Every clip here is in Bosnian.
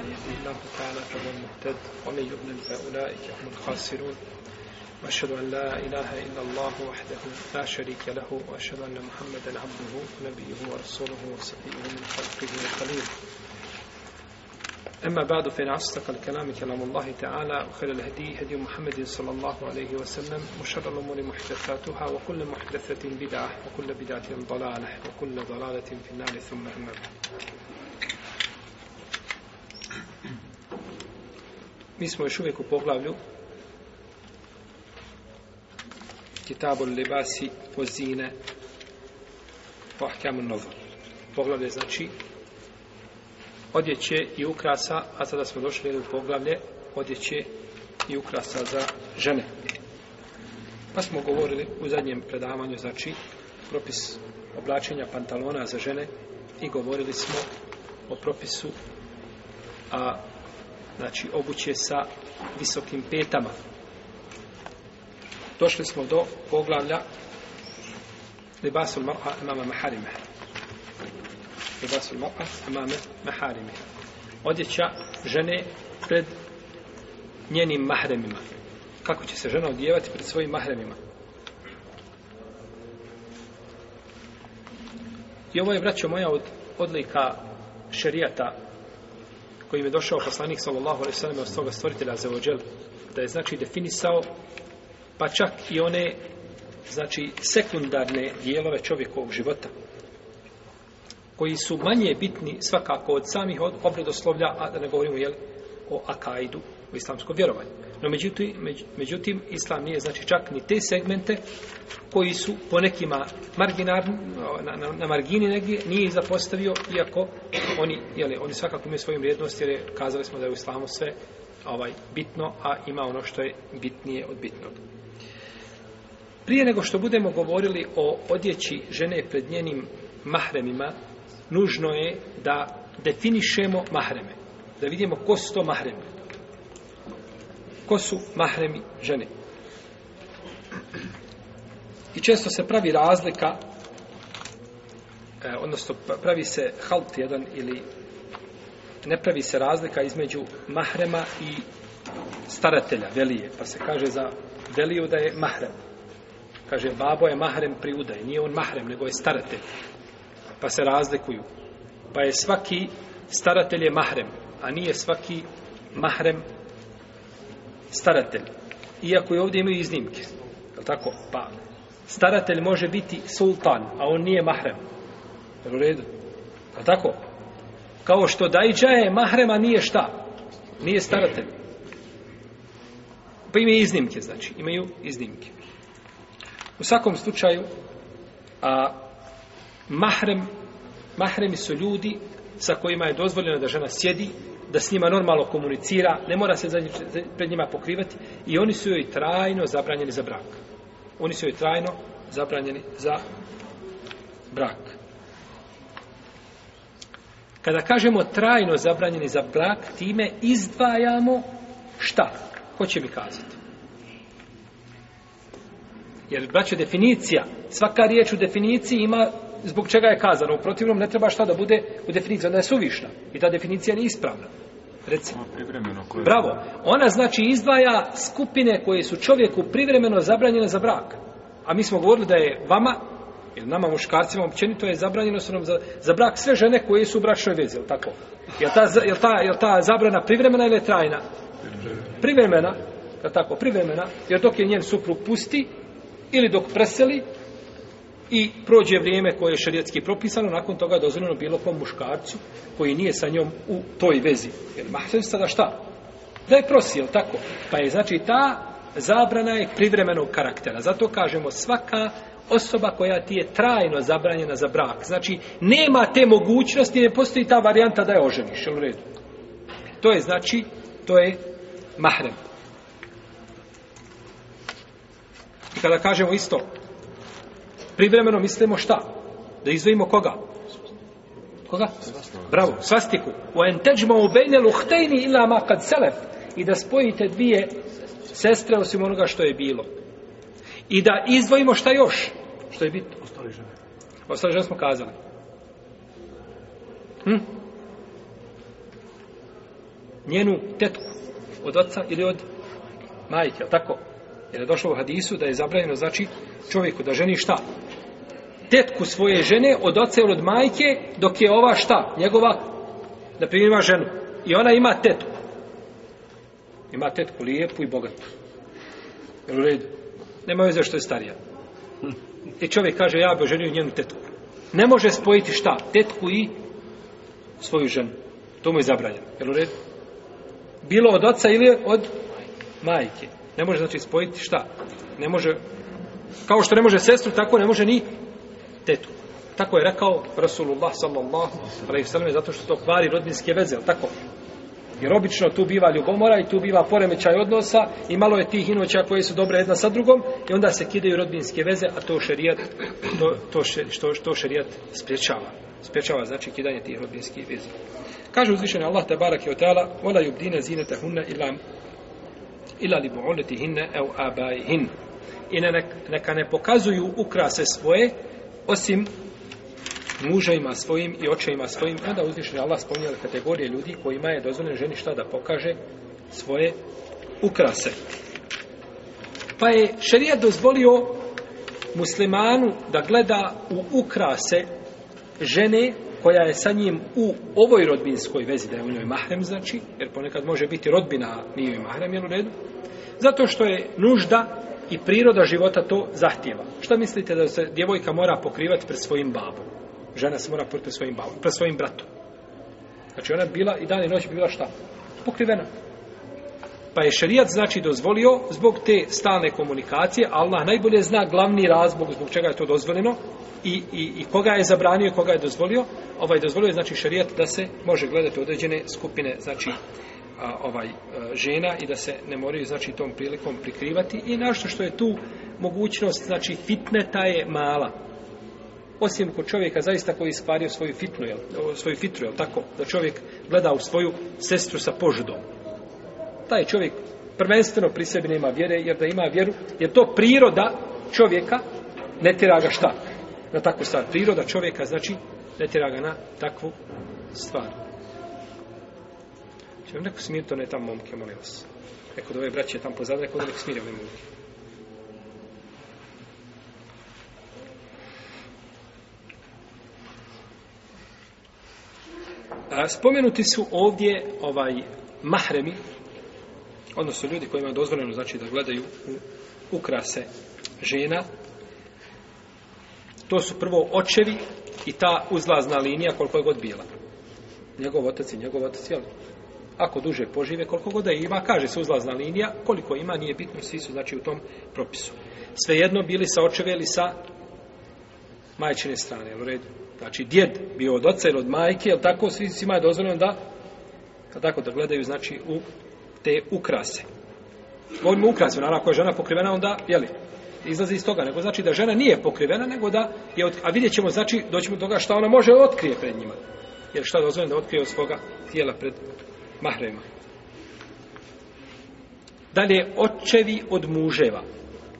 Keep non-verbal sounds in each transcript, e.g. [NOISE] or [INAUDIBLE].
يهدي الله تعالى فهو المهتد ومن يضلل فأولئك هم الخاسرون وأشهد أن لا إله إلا الله وحده لا شريك له وأشهد أن محمدا عبده ونبيه ورسوله وصفيه من خلقه وخليل أما بعد فإن أصدق الكلام كلام الله تعالى وخير الهدي هدي محمد صلى الله عليه وسلم وشر الأمور محدثاتها وكل محدثة بدعة وكل بدعة ضلالة وكل ضلالة في النار ثم أما بعد mi smo još uvijek u poglavlju kitabu libasi pozine pahkamu novu poglavlje znači odjeće i ukrasa a sada smo došli u poglavlje odjeće i ukrasa za žene pa smo govorili u zadnjem predavanju znači propis oblačenja pantalona za žene i govorili smo o propisu a znači obuće sa visokim petama. Došli smo do poglavlja Libasul Mar'a Amama Maharime. Libasul Mar'a Amama Maharime. Odjeća žene pred njenim mahremima. Kako će se žena odjevati pred svojim mahremima? I ovo je, braćo moja, od odlika šerijata kojim je došao poslanik sallallahu alejhi ve sellem od svog stvoritelja za vođel da je znači definisao pa čak i one znači sekundarne dijelove čovjekovog života koji su manje bitni svakako od samih obredoslovlja a da ne govorimo jel, o akajdu u islamskom vjerovanju. No međutim, međutim, islam nije znači čak ni te segmente koji su po nekima marginarni, na, na, na margini negdje, nije ih zapostavio, iako oni, jeli, oni svakako imaju svoju vrijednost, jer je, kazali smo da je u islamu sve ovaj, bitno, a ima ono što je bitnije od bitnog. Prije nego što budemo govorili o odjeći žene pred njenim mahremima, nužno je da definišemo mahreme, da vidimo ko su to mahreme ko su mahremi žene. I često se pravi razlika, e, odnosno pravi se halt jedan ili ne pravi se razlika između mahrema i staratelja, velije. Pa se kaže za veliju da je mahrem. Kaže, babo je mahrem pri udaj. Nije on mahrem, nego je staratelj. Pa se razlikuju. Pa je svaki staratelj je mahrem, a nije svaki mahrem staratelj, iako je ovdje imaju iznimke, je tako? Pa, staratelj može biti sultan, a on nije mahrem. Je u redu? Je tako? Kao što dajđa je mahrem, a nije šta? Nije staratelj. Pa imaju iznimke, znači, imaju iznimke. U svakom slučaju, a, mahrem, mahremi su ljudi sa kojima je dozvoljeno da žena sjedi da s njima normalno komunicira, ne mora se za njih, za, pred njima pokrivati i oni su joj trajno zabranjeni za brak. Oni su joj trajno zabranjeni za brak. Kada kažemo trajno zabranjeni za brak, time izdvajamo šta? Ko će mi kazati? Jer, braćo, definicija, svaka riječ u definiciji ima zbog čega je kazano. U protivnom ne treba šta da bude u definiciji. Ona je suvišna. I ta definicija nije ispravna. Recimo. Ono privremeno koje... Bravo. Ona znači izdvaja skupine koje su čovjeku privremeno zabranjene za brak. A mi smo govorili da je vama, ili nama muškarcima općenito je zabranjeno za, za brak sve žene koje su u bračnoj vezi. Je tako? Je ta, je, ta, je ta zabrana privremena ili je trajna? Privremena. Je tako? Privremena. Jer dok je njen supru pusti, ili dok preseli, i prođe vrijeme koje je šarijetski propisano, nakon toga je dozvoljeno bilo kom muškarcu koji nije sa njom u toj vezi. Jer mahrem sada šta? Da je prosio, tako. Pa je znači ta zabrana je privremenog karaktera. Zato kažemo svaka osoba koja ti je trajno zabranjena za brak. Znači, nema te mogućnosti, ne postoji ta varijanta da je oženiš, u redu. To je znači, to je mahrem. I kada kažemo isto, privremeno mislimo šta? Da izvojimo koga? Koga? Bravo, svastiku. O en teđma u bejne luhtejni ila makad selef. I da spojite dvije sestre osim onoga što je bilo. I da izvojimo šta još? Što je bitno? Ostali žene. Ostali žene smo kazali. Hm? Njenu tetku od oca ili od majke, tako? Jer je došlo u hadisu da je zabranjeno znači čovjeku da ženi šta? Tetku svoje žene od oca ili od majke dok je ova šta? Njegova da primima ženu. I ona ima tetku. Ima tetku lijepu i bogatu. Jer u redu. Nema veze što je starija. I čovjek kaže ja bi oženio njenu tetku. Ne može spojiti šta? Tetku i svoju ženu. To mu je zabranjeno. Jer u redu. Bilo od oca ili od majke. majke ne može znači spojiti šta ne može kao što ne može sestru tako ne može ni tetu tako je rekao Rasulullah sallallahu alejhi ve sellem zato što to kvari rodbinske veze al tako jer obično tu biva ljubomora i tu biva poremećaj odnosa i malo je tih inoća koje su dobre jedna sa drugom i onda se kidaju rodbinske veze a to šerijat to, to še, što što šerijat sprečava sprečava znači kidanje tih rodbinskih veza kaže uzvišeni Allah te barake ve taala wala yubdina zinatahunna illa ila li bu'uneti hinne ev abaj hin. I neka ne pokazuju ukrase svoje, osim mužajima svojim i očajima svojim, onda uzvišenje Allah spominjali kategorije ljudi kojima je dozvoljeno ženi šta da pokaže svoje ukrase. Pa je šerija dozvolio muslimanu da gleda u ukrase žene koja je sa njim u ovoj rodbinskoj vezi, da je u njoj mahrem, znači, jer ponekad može biti rodbina, nije joj mahrem, jel u redu? Zato što je nužda i priroda života to zahtjeva. Šta mislite da se djevojka mora pokrivati pred svojim babom? Žena se mora pokrivati pred svojim babom, pred svojim bratom. Znači ona bila i dan i noć bila šta? Pokrivena. Pa je šerijat znači dozvolio zbog te stalne komunikacije, Allah najbolje zna glavni razlog zbog čega je to dozvoljeno, i, i, i koga je zabranio i koga je dozvolio ovaj dozvolio je znači šarijat da se može gledati određene skupine znači a, ovaj a, e, žena i da se ne moraju znači tom prilikom prikrivati i našto što je tu mogućnost znači fitneta je mala osim kod čovjeka zaista koji je ispario svoju fitnu, jel, svoju fitru, jel tako? Da čovjek gleda u svoju sestru sa požudom. Taj čovjek prvenstveno pri sebi nema vjere, jer da ima vjeru, je to priroda čovjeka, ne tira ga šta? na takvu stvar. Priroda čovjeka znači ne tjera ga na takvu stvar. Če vam neko smiriti one tam momke, molim vas. Neko da ove braće tam pozadne, neko da nek smiri ove momke. A, spomenuti su ovdje ovaj mahremi, odnosno ljudi kojima je dozvoljeno znači da gledaju u ukrase žena, to su prvo očevi i ta uzlazna linija koliko je god bila. Njegov otac i njegov otac, jel? Ako duže požive, koliko god je ima, kaže se uzlazna linija, koliko ima, nije bitno, svi su znači u tom propisu. Svejedno bili sa očeve ili sa majčine strane, jel u redu? Znači, djed bio od oca ili od majke, jel tako, svi svima je dozvoljeno da, kad tako da gledaju, znači, u te ukrase. Govorimo ukrase, naravno, ako je žena pokrivena, onda, jeli, izlazi iz toga, nego znači da žena nije pokrivena, nego da je, od, a vidjet ćemo, znači, doćemo do toga šta ona može otkrije pred njima. Jer šta dozvoljeno da otkrije od svoga tijela pred mahrema. Dalje, očevi od muževa.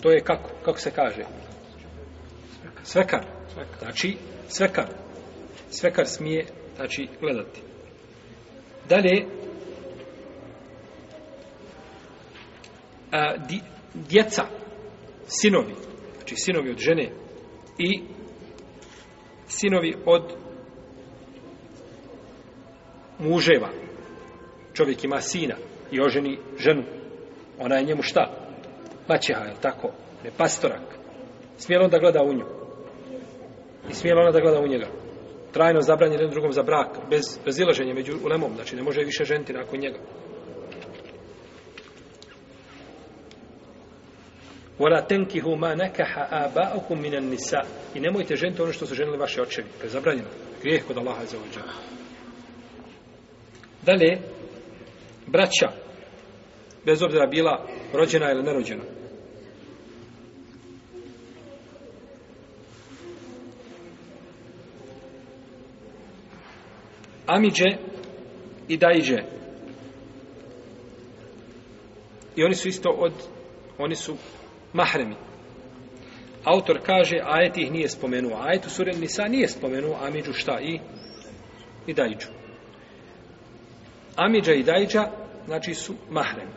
To je kako, kako se kaže? Svekar. Znači, svekar. Svekar smije, znači, gledati. Dalje, a, di, djeca, sinovi, znači sinovi od žene i sinovi od muževa. Čovjek ima sina i oženi ženu. Ona je njemu šta? Maćeha, je tako? Ne pastorak. Smijela on da gleda u nju. I smijela ona da gleda u njega. Trajno zabranje jednom drugom za brak, bez razilaženja među ulemom, znači ne može više ženti nakon njega. Wala tankihu ma nakaha aba'ukum minan nisa. I nemojte ženiti ono što su ženili vaše očevi. To je zabranjeno. Grijeh kod Allaha za ođa. Dalje, braća, bez obzira bila rođena ili nerođena. Amiđe i dajđe. I oni su isto od, oni su mahremi. Autor kaže, ajet ih nije spomenuo. Ajet u suri Nisa nije spomenuo Amidžu šta i, i Dajđu. Amidža i Dajđa znači su mahremi.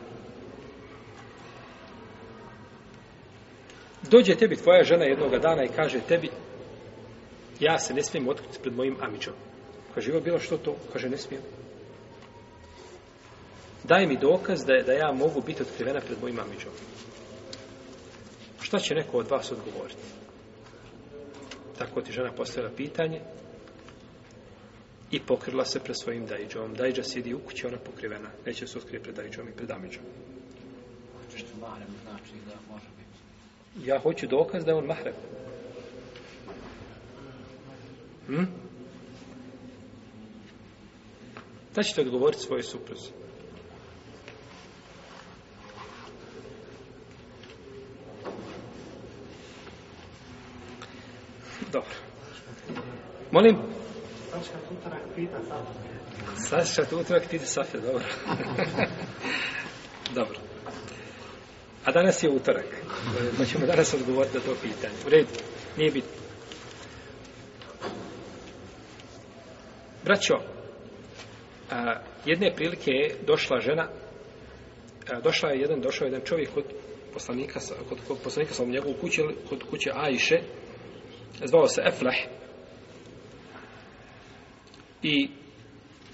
Dođe tebi tvoja žena jednoga dana i kaže tebi ja se ne smijem otkriti pred mojim Amidžom. Kaže, ima bilo što to? Kaže, ne smijem. Daj mi dokaz da, da ja mogu biti otkrivena pred mojim Amidžom šta će neko od vas odgovoriti? Tako ti žena postavila pitanje i pokrila se pre svojim dajđom. Dajđa sjedi u kući, ona pokrivena. Neće se otkrije pred dajđom i pred dajđom. Znači ja hoću dokaz da je on mahrem. Hm? Da ćete odgovoriti svoje supruze? Dobro. Molim? Saša Tutrak pita Safir. Saša Tutrak pita Safir, dobro. [LAUGHS] dobro. A danas je utorak. Pa ćemo danas odgovoriti na to pitanje. U redu, nije bitno. Braćo, a, jedne prilike je došla žena, a, došla je jedan, došao jedan čovjek kod poslanika, kod, kod poslanika sa ovom njegovu kuću, kod kuće Ajše, zvao se Efleh i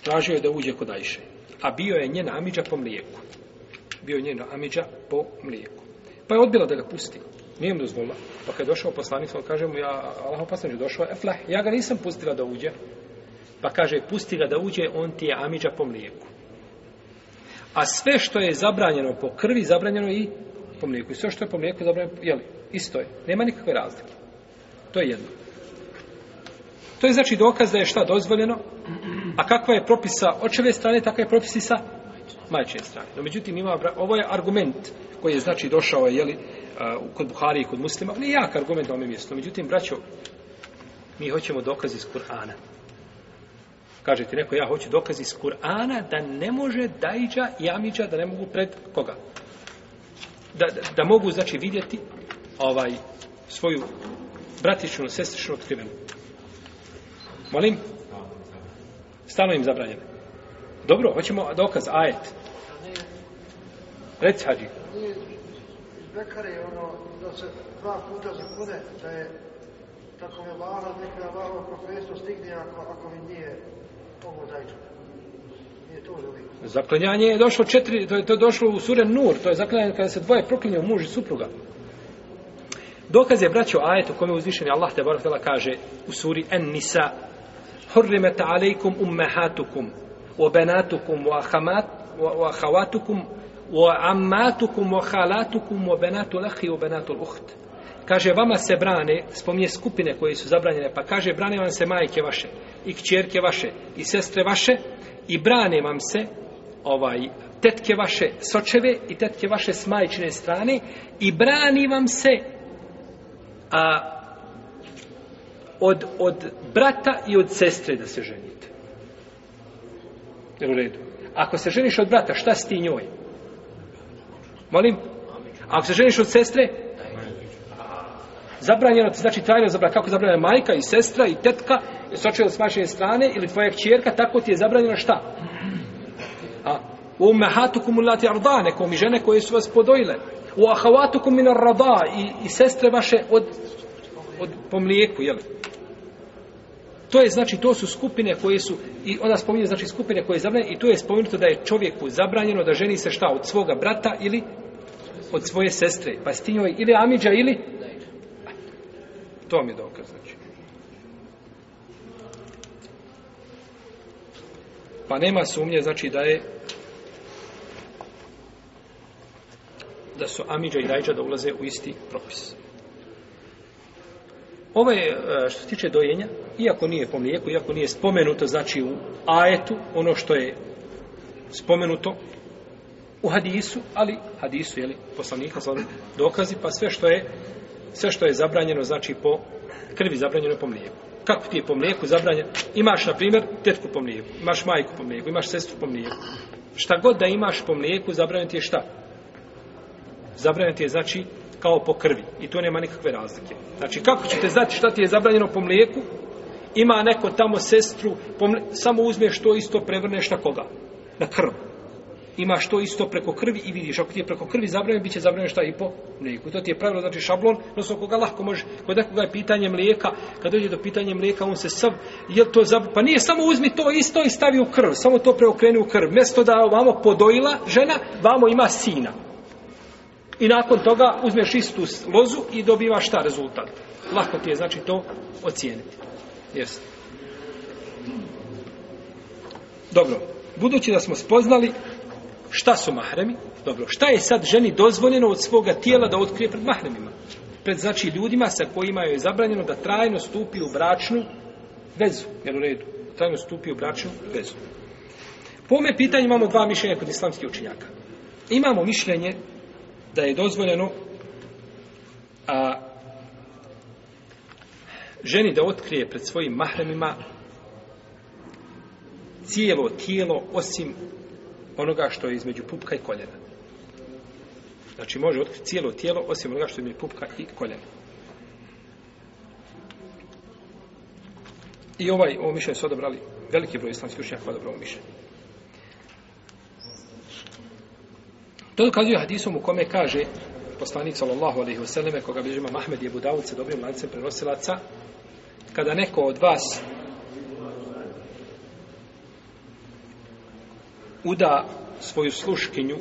tražio je da uđe kod Ajše. A bio je njena Amidža po mlijeku. Bio je njena Amidža po mlijeku. Pa je odbila da ga pusti. Nije mu dozvolila. Pa kad je došao poslanik, on kaže mu, ja, Allah opasno je došao, Efleh, ja ga nisam pustila da uđe. Pa kaže, pusti ga da uđe, on ti je Amidža po mlijeku. A sve što je zabranjeno po krvi, zabranjeno i po mlijeku. I sve što je po mlijeku, zabranjeno, jeli, isto je. Nema nikakve razlike. To je jedno. To je znači dokaz da je šta dozvoljeno, a kakva je propisa očeve strane, takva je propisa i sa majčeje strane. No, međutim, ima, ovo je argument koji je znači došao je, jeli, uh, kod Buhari i kod muslima. Nije jak argument na ovom mjestu. Međutim, braćo, mi hoćemo dokaz iz Kur'ana. Kaže ti neko, ja hoću dokaz iz Kur'ana da ne može dajđa i amiđa da ne mogu pred koga. Da, da, da mogu, znači, vidjeti ovaj svoju bratično, sestrično otkriveno. Molim? Stano im zabranjeno. Dobro, hoćemo dokaz, ajet. Reci, hađi. Nije iz bekare, ono, da se dva puta zakune, da je tako me vala, neka je vala profesor stigne, ako, ako mi nije ovo zajedno. Zaklanjanje je došlo četiri, to je, to je došlo u sure Nur, to je zaklanjanje kada se dvoje proklinje muž i supruga. Dokaz je, braćo, ajet u kome uzvišeni Allah te barak tela kaže u suri En Nisa Hurrimet alejkum ummehatukum o benatukum o ahamat o ahavatukum o ammatukum o halatukum o benatu lahi o benatu luht kaže vama se brane spominje skupine koje su zabranjene pa kaže brane vam se majke vaše i kćerke vaše i sestre vaše i brane vam se ovaj tetke vaše sočeve i tetke vaše s majčine strane i brani vam se a od, od brata i od sestre da se ženite. Jel u redu? Ako se ženiš od brata, šta si ti njoj? Molim? Ako se ženiš od sestre, zabranjeno ti, znači trajno zabranjeno, kako zabranjeno majka i sestra i tetka, sočeo s mačine strane ili tvoja čerka, tako ti je zabranjeno šta? A, u mehatu kumulati ardane, kom i žene koje su vas podojile u ahavatu kumina rada i, i sestre vaše od, od po mlijeku, jel? To je znači, to su skupine koje su, i onda spominje znači skupine koje je zabranjeno, i to je spomenuto da je čovjeku zabranjeno da ženi se šta od svoga brata ili od svoje sestre. Pa s njoj ili Amidža ili... To mi je dokaz, znači. Pa nema sumnje, znači da je da su Amidža i Dajđa da ulaze u isti propis. Ovo je e, što se tiče dojenja, iako nije po mlijeku, iako nije spomenuto, znači u ajetu, ono što je spomenuto u hadisu, ali hadisu, jeli, poslanika, zove dokazi, pa sve što je, sve što je zabranjeno, znači po krvi zabranjeno je po mlijeku. Kako ti je po mlijeku zabranjeno? Imaš, na primjer, tetku po mlijeku, imaš majku po mlijeku, imaš sestru po mlijeku. Šta god da imaš po mlijeku, zabranjeno ti je šta? zabranjen ti je znači kao po krvi i to nema nikakve razlike znači kako ćete znati šta ti je zabranjeno po mlijeku ima neko tamo sestru mle... samo uzmeš to isto prevrneš na koga na krv imaš to isto preko krvi i vidiš ako ti je preko krvi zabranjeno biće zabranjeno šta i po mlijeku to ti je pravilo znači šablon no sa koga lako može kod nekoga je pitanje mlijeka kad dođe do pitanja mlijeka on se sav je to zab... pa nije samo uzmi to isto i stavi u krv samo to preokreni u krv mjesto da ovamo podojila žena vamo ima sina I nakon toga uzmeš istu lozu i dobivaš šta rezultat. Lako ti je znači to ocijeniti. Jeste. Dobro, budući da smo spoznali šta su mahremi, dobro, šta je sad ženi dozvoljeno od svoga tijela da otkrije pred mahremima? Pred znači ljudima sa kojima je zabranjeno da trajno stupi u bračnu vezu, jer u redu, trajno stupi u bračnu vezu. Po ome pitanju imamo dva mišljenja kod islamskih učinjaka. Imamo mišljenje da je dozvoljeno a, ženi da otkrije pred svojim mahremima cijelo tijelo osim onoga što je između pupka i koljena. Znači može otkriti cijelo tijelo osim onoga što je između pupka i koljena. I ovaj, ovo mišljenje su odabrali veliki broj islamskih učenjaka odabrali ovo mišljenje. To dokazuje hadisom u kome kaže poslanik sallallahu alaihi vseleme, koga bi žima Mahmed je budavut sa dobrim lancem prenosilaca, kada neko od vas uda svoju sluškinju,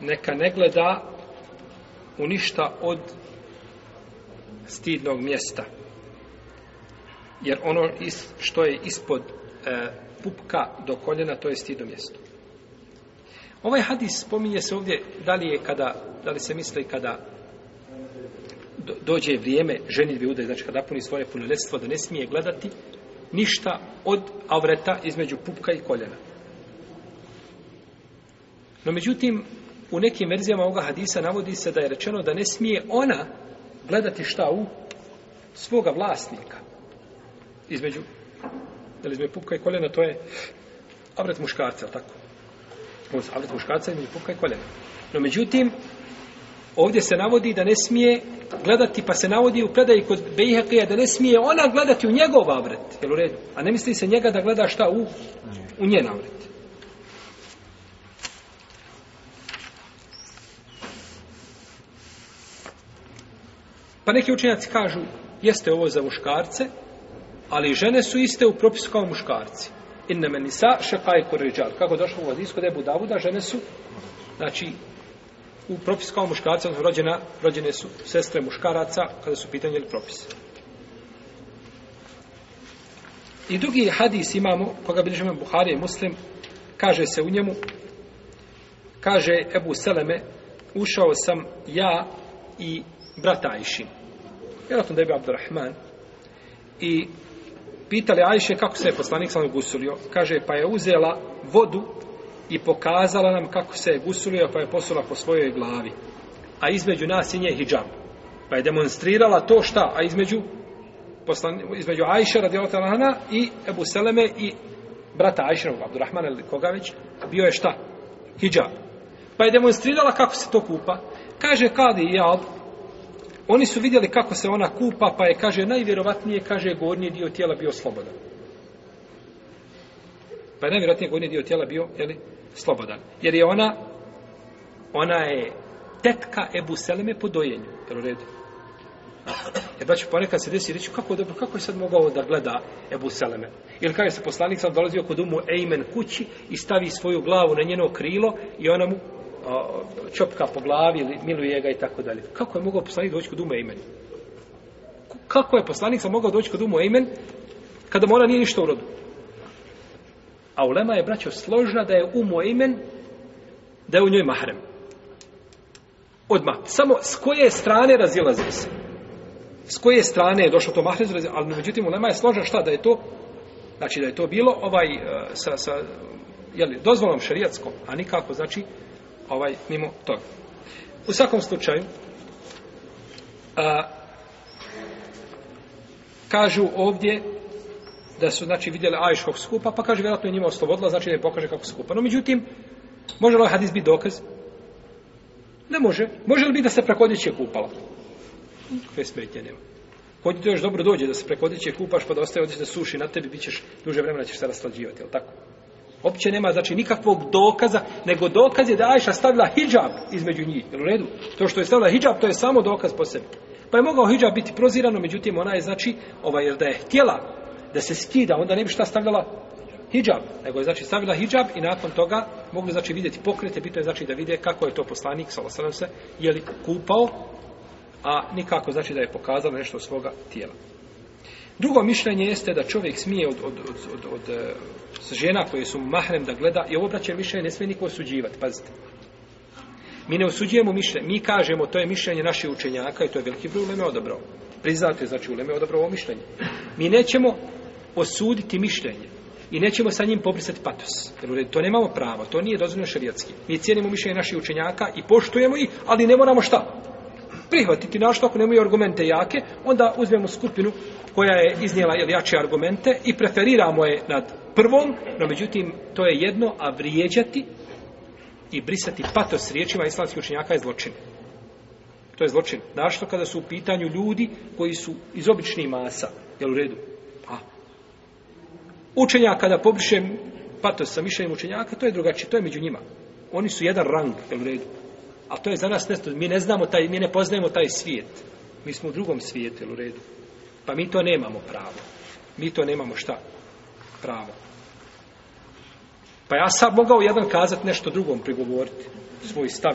neka ne gleda u ništa od stidnog mjesta. Jer ono što je ispod e, pupka do koljena, to je stidno mjesto. Ovaj hadis spominje se ovdje da li je kada, da li se misli kada dođe vrijeme ženitbi udaje, znači kada puni svoje punoljetstvo, da ne smije gledati ništa od avreta između pupka i koljena. No međutim, u nekim verzijama ovoga hadisa navodi se da je rečeno da ne smije ona gledati šta u svoga vlasnika. Između, da li između pupka i koljena, to je avret muškarca, tako muž, abdet muškarca i pokaj koljena. No međutim, ovdje se navodi da ne smije gledati, pa se navodi u predaji kod Bejhekeja da ne smije ona gledati u njegov avret, jel u redu? A ne misli se njega da gleda šta u, u njen avret. Pa neki učenjaci kažu, jeste ovo za muškarce, ali žene su iste u propisu kao muškarci inne meni sa šekaj kurređal. Kako došlo u Hadisku da je Budavuda, žene su, znači, u propis kao muškarca, rođena, rođene su sestre muškaraca, kada su pitanje ili propis. I drugi hadis imamo, koga bližemo Buhari i Muslim, kaže se u njemu, kaže Ebu Seleme, ušao sam ja i brata Išin. Vjerojatno da je bio Abdurrahman. I pitali Ajše kako se je poslanik sam gusulio. Kaže, pa je uzela vodu i pokazala nam kako se je gusulio, pa je posula po svojoj glavi. A između nas i nje hijab. Pa je demonstrirala to šta, a između poslan, između Ajše radijalatelana i Ebu Seleme i brata Ajšenog, Abdurrahmana ili koga već, bio je šta? Hijab. Pa je demonstrirala kako se to kupa. Kaže, kada je, Oni su vidjeli kako se ona kupa, pa je, kaže, najvjerovatnije, kaže, gornji dio tijela bio slobodan. Pa je najvjerovatnije gornji dio tijela bio, jeli, slobodan. Jer je ona, ona je tetka Ebu Seleme po dojenju. Jel u redu? Jer da će ponekad se desi reći, kako dobro, kako je sad mogao da gleda Ebu Seleme? Ili kaže se poslanik sam dolazio kod umu Ejmen kući i stavi svoju glavu na njeno krilo i ona mu čopka po glavi ili miluje ga i tako dalje. Kako je mogao poslanik doći kod umu Ejmen? Kako je poslanik sam mogao doći kod umu Ejmen kada mora nije ništa u rodu? A ulema je, braćo, složna da je umu Ejmen da je u njoj mahrem. Odmah. Samo s koje strane razilaze se? S koje strane je došlo to mahrem? Ali međutim, ulema je složna šta da je to? Znači da je to bilo ovaj e, sa, sa jeli, dozvolom šarijatskom, a nikako, znači, ovaj mimo toga. U svakom slučaju, a, kažu ovdje da su znači vidjeli Ajškog skupa, pa kaže vjerojatno je njima oslobodila, znači ne pokaže kako skupa. No međutim, može li ovaj hadis biti dokaz? Ne može. Može li biti da se preko kupala? Kve smetje nema. Hoće ti još dobro dođe da se preko kupaš pa da ostaje odjeće da suši na tebi, bit ćeš duže vremena ćeš se raslađivati, je tako? Opće nema znači nikakvog dokaza, nego dokaz je da Ajša stavila hijab između njih. Jel u redu? To što je stavila hijab, to je samo dokaz po sebi. Pa je mogao hijab biti prozirano, međutim ona je znači, ovaj, jer da je htjela da se skida, onda ne bi šta stavljala hijab, nego je znači stavila hijab i nakon toga mogli znači vidjeti pokrete, bitno je znači da vide kako je to poslanik sa osanom se, je li kupao, a nikako znači da je pokazala nešto svoga tijela. Drugo mišljenje jeste da čovjek smije od, od, od, od, od eh, žena koje su mahrem da gleda i ovo braće više ne smije niko osuđivati, pazite. Mi ne osuđujemo mišljenje, mi kažemo to je mišljenje naših učenjaka i to je veliki broj uleme odobro. Priznato je znači uleme odobro ovo mišljenje. Mi nećemo osuditi mišljenje i nećemo sa njim pobrisati patos. Jer to nemamo pravo, to nije dozvoljeno šarijatski. Mi cijenimo mišljenje naših učenjaka i poštujemo ih, ali ne moramo šta? prihvatiti, na što ako nemaju argumente jake, onda uzmemo skupinu koja je iznijela ili jače argumente i preferiramo je nad prvom, no međutim, to je jedno, a vrijeđati i brisati patos riječima islamskih učenjaka je zločin. To je zločin. Našto kada su u pitanju ljudi koji su iz obični masa, jel u redu? Pa. Učenja kada pobrišem patos sa mišljenjem učenjaka, to je drugačije, to je među njima. Oni su jedan rang, jel u redu? A to je za nas nešto, mi ne znamo taj, mi ne poznajemo taj svijet. Mi smo u drugom svijetu, u redu. Pa mi to nemamo pravo. Mi to nemamo šta? Pravo. Pa ja sad mogao jedan kazati nešto drugom, prigovoriti svoj stav,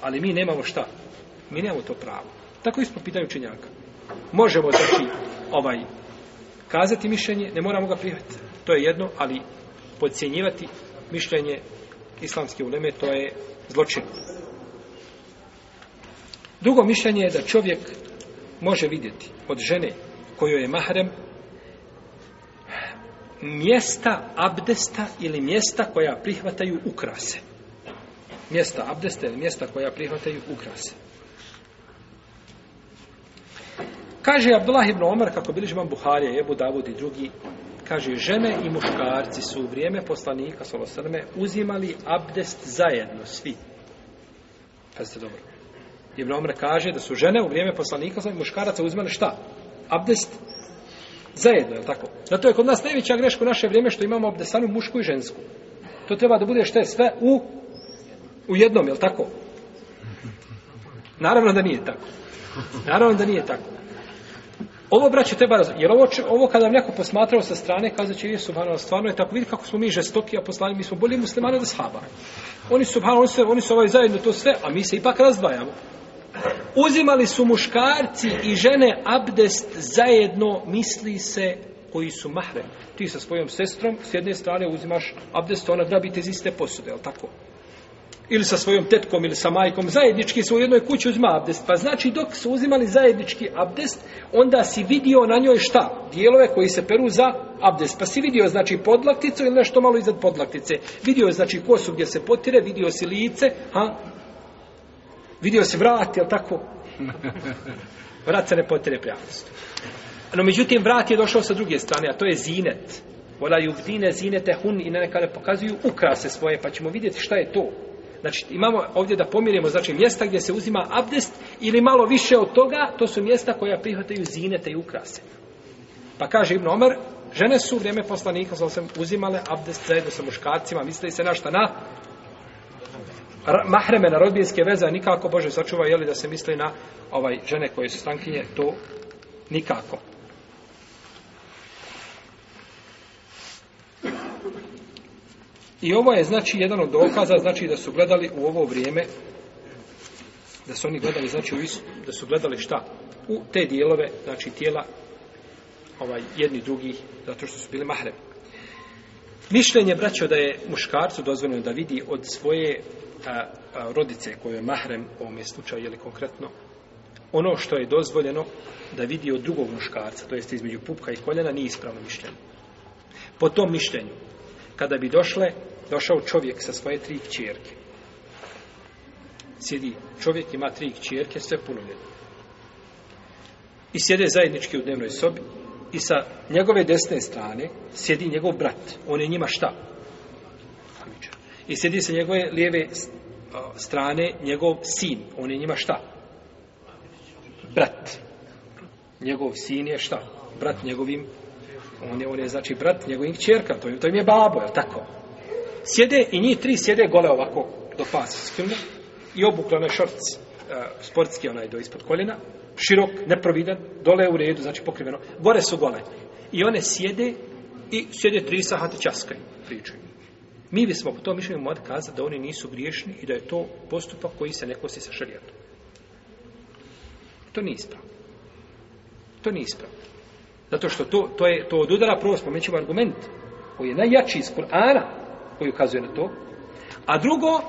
ali mi nemamo šta? Mi nemamo to pravo. Tako i smo pitanju činjaka. Možemo znači ovaj kazati mišljenje, ne moramo ga prihvatiti. To je jedno, ali podcjenjivati mišljenje islamske uleme, to je zločin. Drugo mišljenje je da čovjek može vidjeti od žene koju je mahrem mjesta abdesta ili mjesta koja prihvataju ukrase. Mjesta abdesta ili mjesta koja prihvataju ukrase. Kaže Abdullah ibn Omar, kako bili živan Buharija, Ebu Davud i drugi, kaže, žene i muškarci su u vrijeme poslanika Solosrme uzimali abdest zajedno, svi. Kad ste dobro. Ibn Omer kaže da su žene u vrijeme poslanika sa znači, muškaraca uzmele šta? Abdest zajedno, je tako? Zato je kod nas najveća greška u naše vrijeme što imamo abdestanu mušku i žensku. To treba da bude šta je sve u, u jednom, je tako? Naravno da nije tako. Naravno da nije tako. Ovo, braće, treba razumjeti. Jer ovo, če, ovo kada vam neko posmatrao sa strane, kazat će, je, subhanallah, stvarno je tako. Vidite kako smo mi žestoki, a poslani, mi smo bolji muslimani od sahaba. Oni, subhanallah, oni su, oni su ovaj zajedno to sve, a mi se ipak razdvajamo. Uzimali su muškarci i žene abdest zajedno, misli se, koji su mahrem. Ti sa svojom sestrom s jedne strane uzimaš abdest, ona da biti iz iste posude, ali tako? Ili sa svojom tetkom ili sa majkom, zajednički su u jednoj kući uzima abdest. Pa znači dok su uzimali zajednički abdest, onda si vidio na njoj šta? Dijelove koji se peru za abdest. Pa si vidio znači podlakticu ili nešto malo iznad podlaktice. Vidio znači kosu gdje se potire, vidio si lice, ha? vidio se vrat, jel tako? [LAUGHS] Vrat se ne potere prijavnost. No, međutim, vrat je došao sa druge strane, a to je zinet. Vola jubdine zinete hun i neka ne pokazuju ukrase svoje, pa ćemo vidjeti šta je to. Znači, imamo ovdje da pomirimo, znači, mjesta gdje se uzima abdest ili malo više od toga, to su mjesta koja prihvataju zinete i ukrase. Pa kaže Ibn Omer, žene su u vrijeme poslanika, sam uzimale abdest zajedno sa muškarcima, misli se našta na mahreme na rodbinske veze, nikako, Bože, sačuva, jeli da se misli na ovaj žene koje su strankinje, to nikako. I ovo je, znači, jedan od dokaza, znači, da su gledali u ovo vrijeme, da su oni gledali, znači, da su gledali šta? U te dijelove, znači, tijela ovaj, jedni drugih, zato što su bili mahreme. Mišljenje, braćo, da je muškarcu dozvoljeno da vidi od svoje a, a, rodice koje je mahrem u ovom slučaju, jeli konkretno, ono što je dozvoljeno da vidi od drugog muškarca, to jeste između pupka i koljena, nije ispravno mišljenje. Po tom mišljenju, kada bi došle, došao čovjek sa svoje tri kćerke. Sjedi čovjek, ima tri kćerke, sve puno vjede. I sjede zajednički u dnevnoj sobi i sa njegove desne strane sjedi njegov brat. On je njima šta? i sjedi sa njegove lijeve strane njegov sin. On je njima šta? Brat. Njegov sin je šta? Brat njegovim, on je, on je znači brat njegovim čerka, to, to im je babo, je tako? Sjede i njih tri sjede gole ovako do pas skrno i obuklane šorci, e, sportski onaj do ispod koljena, širok, neprovidan, dole u redu, znači pokriveno, gore su gole. I one sjede i sjede tri sahate časkaju, pričaju. Mi bismo po tom mišljenju morali kazati da oni nisu griješni i da je to postupak koji se nekosi sa šarijatom. To nije ispravo. To nije ispravo. Zato što to, to je to odudara prvo spomenućemo argument koji je najjači iz Kur'ana koji ukazuje na to. A drugo,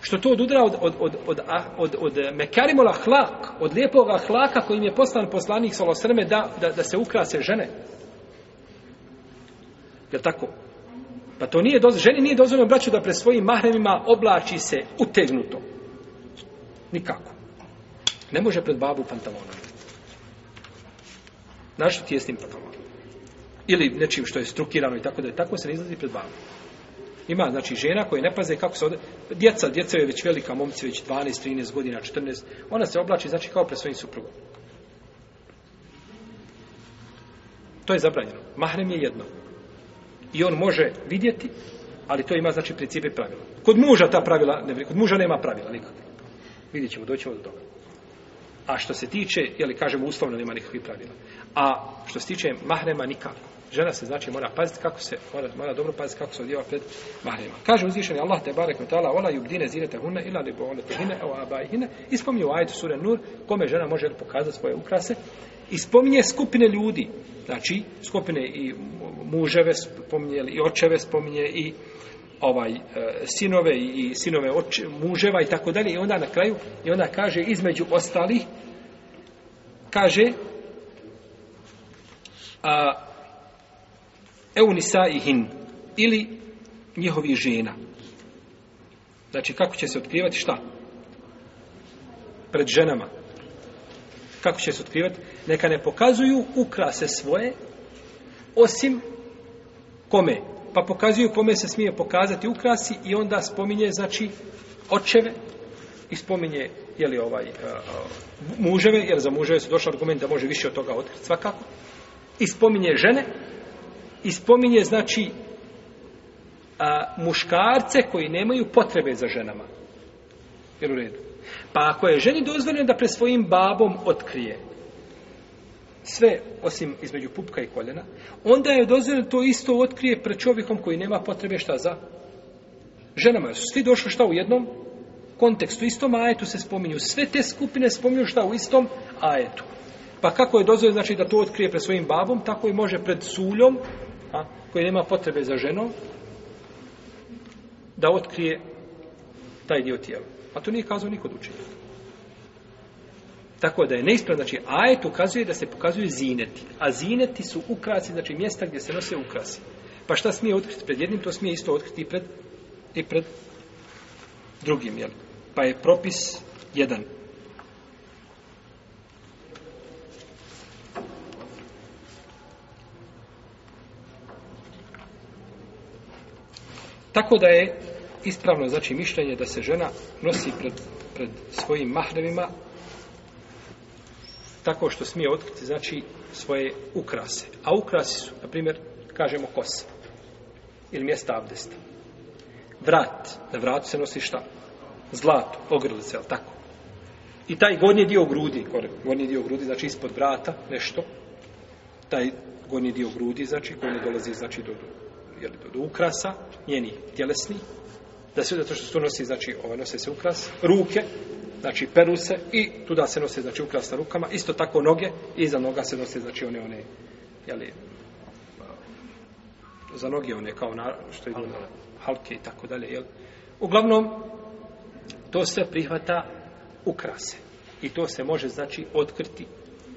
što to odudara od, od, od, od, od, od mekarimo lahlak, od lijepog ahlaka kojim je poslan poslanik Salosrme da, da, da se ukrase žene. Je tako? Pa to nije dozvoljeno. Ženi nije dozvoljeno braću da pre svojim mahremima oblači se utegnuto. Nikako. Ne može pred babu pantalonom. Znaš što ti je s tim pantalonom? Ili nečim što je strukirano i tako da je tako se ne izlazi pred babu. Ima, znači, žena koja ne paze kako se ode... Djeca, djeca je već velika, momci već 12, 13 godina, 14. Ona se oblači, znači, kao pre svojim suprugom. To je zabranjeno. Mahrem je jedno i on može vidjeti, ali to ima znači principe pravila. Kod muža ta pravila, ne, kod muža nema pravila nikakve. Vidjet ćemo, doćemo do toga. A što se tiče, je li kažemo, uslovno nema nikakvih pravila. A što se tiče mahrema, nikako. Žena se znači mora paziti kako se mora, mora dobro paziti kako se odjeva pred mahrema. Kaže uzvišeni Allah te barek mutala ola yubdina zinata hunna illa li bu'ulatihinna aw abaihinna. Ispomni u ajetu sure Nur kome žena može pokazati svoje ukrase I spominje skupine ljudi, znači skupine i muževe spominje, i očeve spominje, i ovaj e, sinove i sinove oče, muževa i tako dalje i onda na kraju i onda kaže između ostalih kaže a eunisa ihin ili njihovi žena znači kako će se otkrivati šta pred ženama kako će se otkrivati, neka ne pokazuju ukrase svoje, osim kome. Pa pokazuju kome se smije pokazati ukrasi i onda spominje, znači, očeve i spominje, jeli ovaj, uh, muževe, jer za muževe su došli argument da može više od toga otkriti, svakako. I spominje žene i spominje, znači, uh, muškarce koji nemaju potrebe za ženama. Jer u redu. Pa ako je ženi dozvoljeno da pre svojim babom otkrije sve osim između pupka i koljena, onda je dozvoljeno to isto otkrije pred čovjekom koji nema potrebe šta za ženama. Su svi došli šta u jednom kontekstu, istom ajetu se spominju. Sve te skupine spominju šta u istom ajetu. Pa kako je dozvoljeno znači da to otkrije pred svojim babom, tako i može pred suljom, a, koji nema potrebe za ženom, da otkrije taj dio tijela. A to nije kazao nikod učenja. Tako da je neispravno, znači, ajet ukazuje da se pokazuju zineti. A zineti su ukrasi, znači mjesta gdje se nose ukrasi. Pa šta smije otkriti pred jednim, to smije isto otkriti i pred, i pred drugim, jel? Pa je propis jedan. Tako da je ispravno je znači mišljenje da se žena nosi pred, pred svojim mahremima tako što smije otkriti znači svoje ukrase. A ukrasi su, na primjer, kažemo kose ili mjesta abdesta. Vrat, na vratu se nosi šta? Zlato, ogrlice, ali tako? I taj gornji dio grudi, gornji dio grudi, znači ispod vrata, nešto, taj gornji dio grudi, znači, koji ne dolazi, znači, do, do, jeli, do, do ukrasa, njeni tjelesni, da sve zato što se tu nosi, znači, ovaj, nose se ukras, ruke, znači, peruse, i tu da se nose, znači, ukras na rukama, isto tako noge, i za noga se nose, znači, one, one, jeli, za noge one, kao na, što idu na halke i tako dalje, jel? Uglavnom, to sve prihvata ukrase. I to se može, znači, otkriti.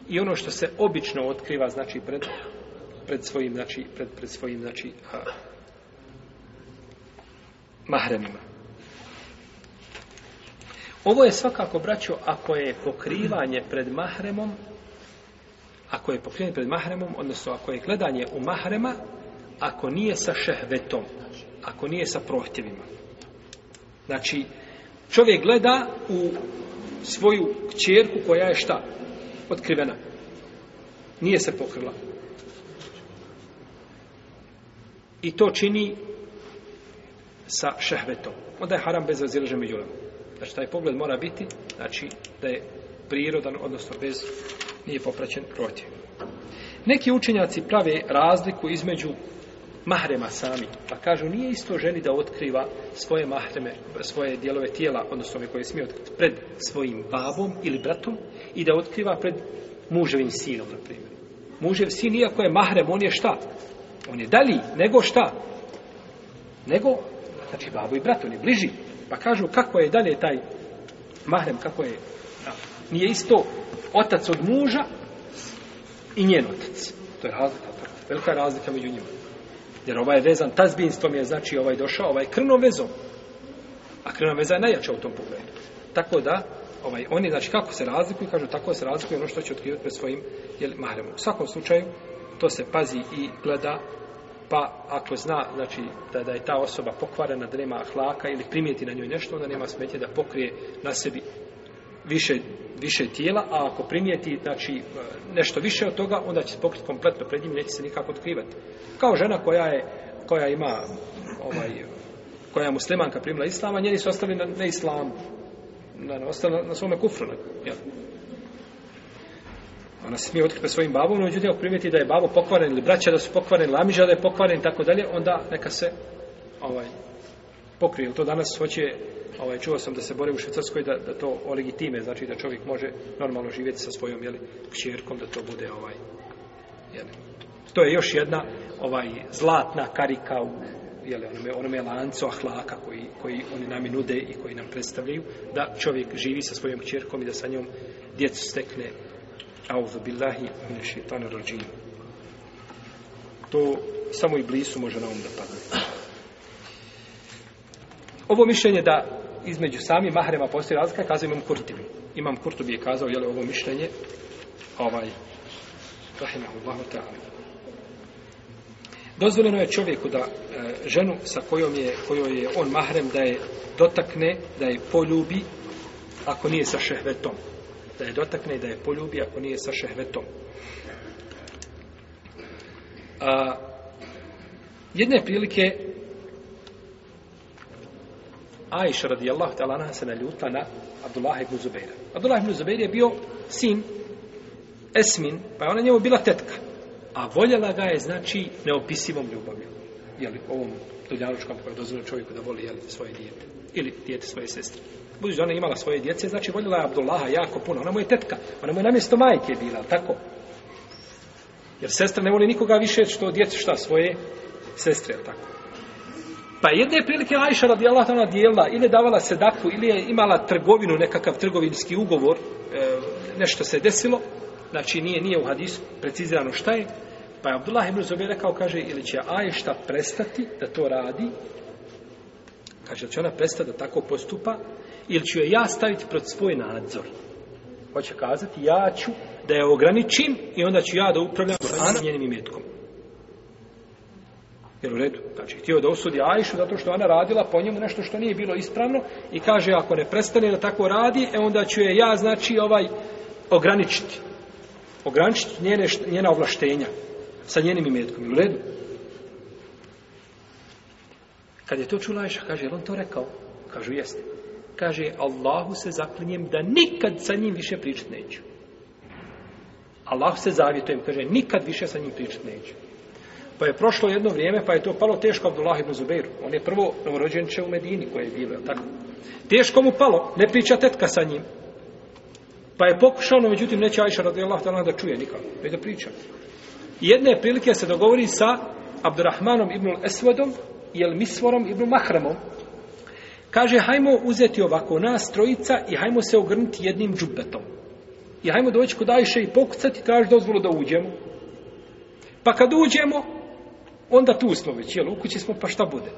I ono što se obično otkriva, znači, pred, pred svojim, znači, pred, pred svojim, znači, a, mahremima. Ovo je svakako, braćo, ako je pokrivanje pred mahremom, ako je pokrivanje pred mahremom, odnosno ako je gledanje u mahrema, ako nije sa šehvetom, ako nije sa prohtjevima. Znači, čovjek gleda u svoju kćerku koja je šta? Otkrivena. Nije se pokrila. I to čini sa šehvetom. Onda je haram bez razilaženja među ulema. Znači, taj pogled mora biti, znači, da je prirodan, odnosno bez, nije popraćen protiv. Neki učenjaci prave razliku između mahrema sami, pa kažu nije isto ženi da otkriva svoje mahreme, svoje dijelove tijela, odnosno one koje smije otkriti pred svojim babom ili bratom, i da otkriva pred muževim sinom, na primjer. Mužev sin, iako je mahrem, on je šta? On je dali, nego šta? Nego znači babo i brat, on je bliži. Pa kažu kako je dalje taj mahrem, kako je, nije isto otac od muža i njen otac. To je razlika, velika razlika među njima. Jer ovaj vezan tazbinstvom je, znači, ovaj došao, ovaj krvnom vezom. A krvna veza je najjača u tom pogledu. Tako da, ovaj, oni, znači, kako se razlikuju, kažu, tako se razlikuju ono što će otkrivati pred svojim jel, mahremom. U svakom slučaju, to se pazi i gleda pa ako zna znači da, da je ta osoba pokvarena da nema hlaka ili primijeti na njoj nešto onda nema smetje da pokrije na sebi više, više tijela a ako primijeti znači e, nešto više od toga onda će se pokriti kompletno pred njim neće se nikako otkrivati kao žena koja je koja ima ovaj koja je muslimanka primila islama njeni su ostali na, na islamu na, na, na, na svome kufru na, jel? ona se smije otkripe svojim babom, no međutim, ako primijeti da je babo pokvaren ili braća da su pokvaren, lamiža da je pokvaren i tako dalje, onda neka se ovaj, pokrije. To danas hoće, ovaj, čuo sam da se bore u Švecarskoj, da, da to olegitime, znači da čovjek može normalno živjeti sa svojom jeli, kćerkom, da to bude ovaj, jeli. To je još jedna ovaj zlatna karika u jeli, onome, onome lancu ahlaka koji, koji oni nami nude i koji nam predstavljaju, da čovjek živi sa svojom kćerkom i da sa njom djecu stekne A'udhu billahi min šeitana rođim. To samo i blisu može na um da padne. Ovo mišljenje da između sami mahrema postoji razlika, kazao imam kurtibi. Imam kurtibi je kazao, jel, ovo mišljenje, ovaj, rahimahullahu ta'ala. Dozvoljeno je čovjeku da e, ženu sa kojom je, kojoj je on mahrem da je dotakne, da je poljubi ako nije sa šehvetom da je dotakne i da je poljubi ako nije sa šehvetom. A, jedne prilike Aisha radijallahu ta'ala anha se naljutla na Abdullah ibn Zubeira. Abdullah ibn Zubeir je bio sin Esmin, pa je ona njemu bila tetka. A voljela ga je, znači, neopisivom ljubavlju. Jeli, ovom dođaručkom koja je dozvoljena čovjeku da voli jeli, svoje dijete. Ili dijete svoje sestre. Budući da ona imala svoje djece, znači voljela je Abdullaha jako puno. Ona mu je tetka, ona mu je namjesto majke bila, tako? Jer sestra ne voli nikoga više što djece šta svoje sestre, tako? Pa jedne prilike Ajša radi Allah ona dijela ili davala sedaku ili je imala trgovinu, nekakav trgovinski ugovor, e, nešto se desilo, znači nije nije u hadisu precizirano šta je, pa je Abdullah ibn Zubir rekao, kaže, ili će Ajšta prestati da to radi, kaže, će ona prestati da tako postupa, ili ću je ja staviti pred svoj nadzor. Hoće kazati, ja ću da je ograničim i onda ću ja da upravljam Kur'ana njenim imetkom. Jer u redu, znači, htio da osudi Ajšu zato što ona radila po njemu nešto što nije bilo ispravno i kaže, ako ne prestane da tako radi, e onda ću je ja, znači, ovaj, ograničiti. Ograničiti njene, njena ovlaštenja sa njenim imetkom. Jer u redu, Kad je to čula Ajša, kaže, je on to rekao? Kažu, jeste kaže Allahu se zaklinjem da nikad sa njim više pričat neću. Allahu se zavjetujem, kaže nikad više sa njim pričat neću. Pa je prošlo jedno vrijeme, pa je to palo teško Abdullah ibn Zubeiru. On je prvo novorođenče u Medini koje je bilo, tako. Teško mu palo, ne priča tetka sa njim. Pa je pokušao, no međutim neće Ajša radijallahu ta'ala da čuje nikako, već da priča. Jedne prilike se dogovori sa Abdurrahmanom ibn Esvedom i El Misvorom ibn Mahramom, Kaže, hajmo uzeti ovako nas trojica i hajmo se ogrnuti jednim džubetom. I hajmo doći kod Ajše i pokucati, traži dozvolu da uđemo. Pa kad uđemo, onda tu smo već, jel, u kući smo, pa šta bude?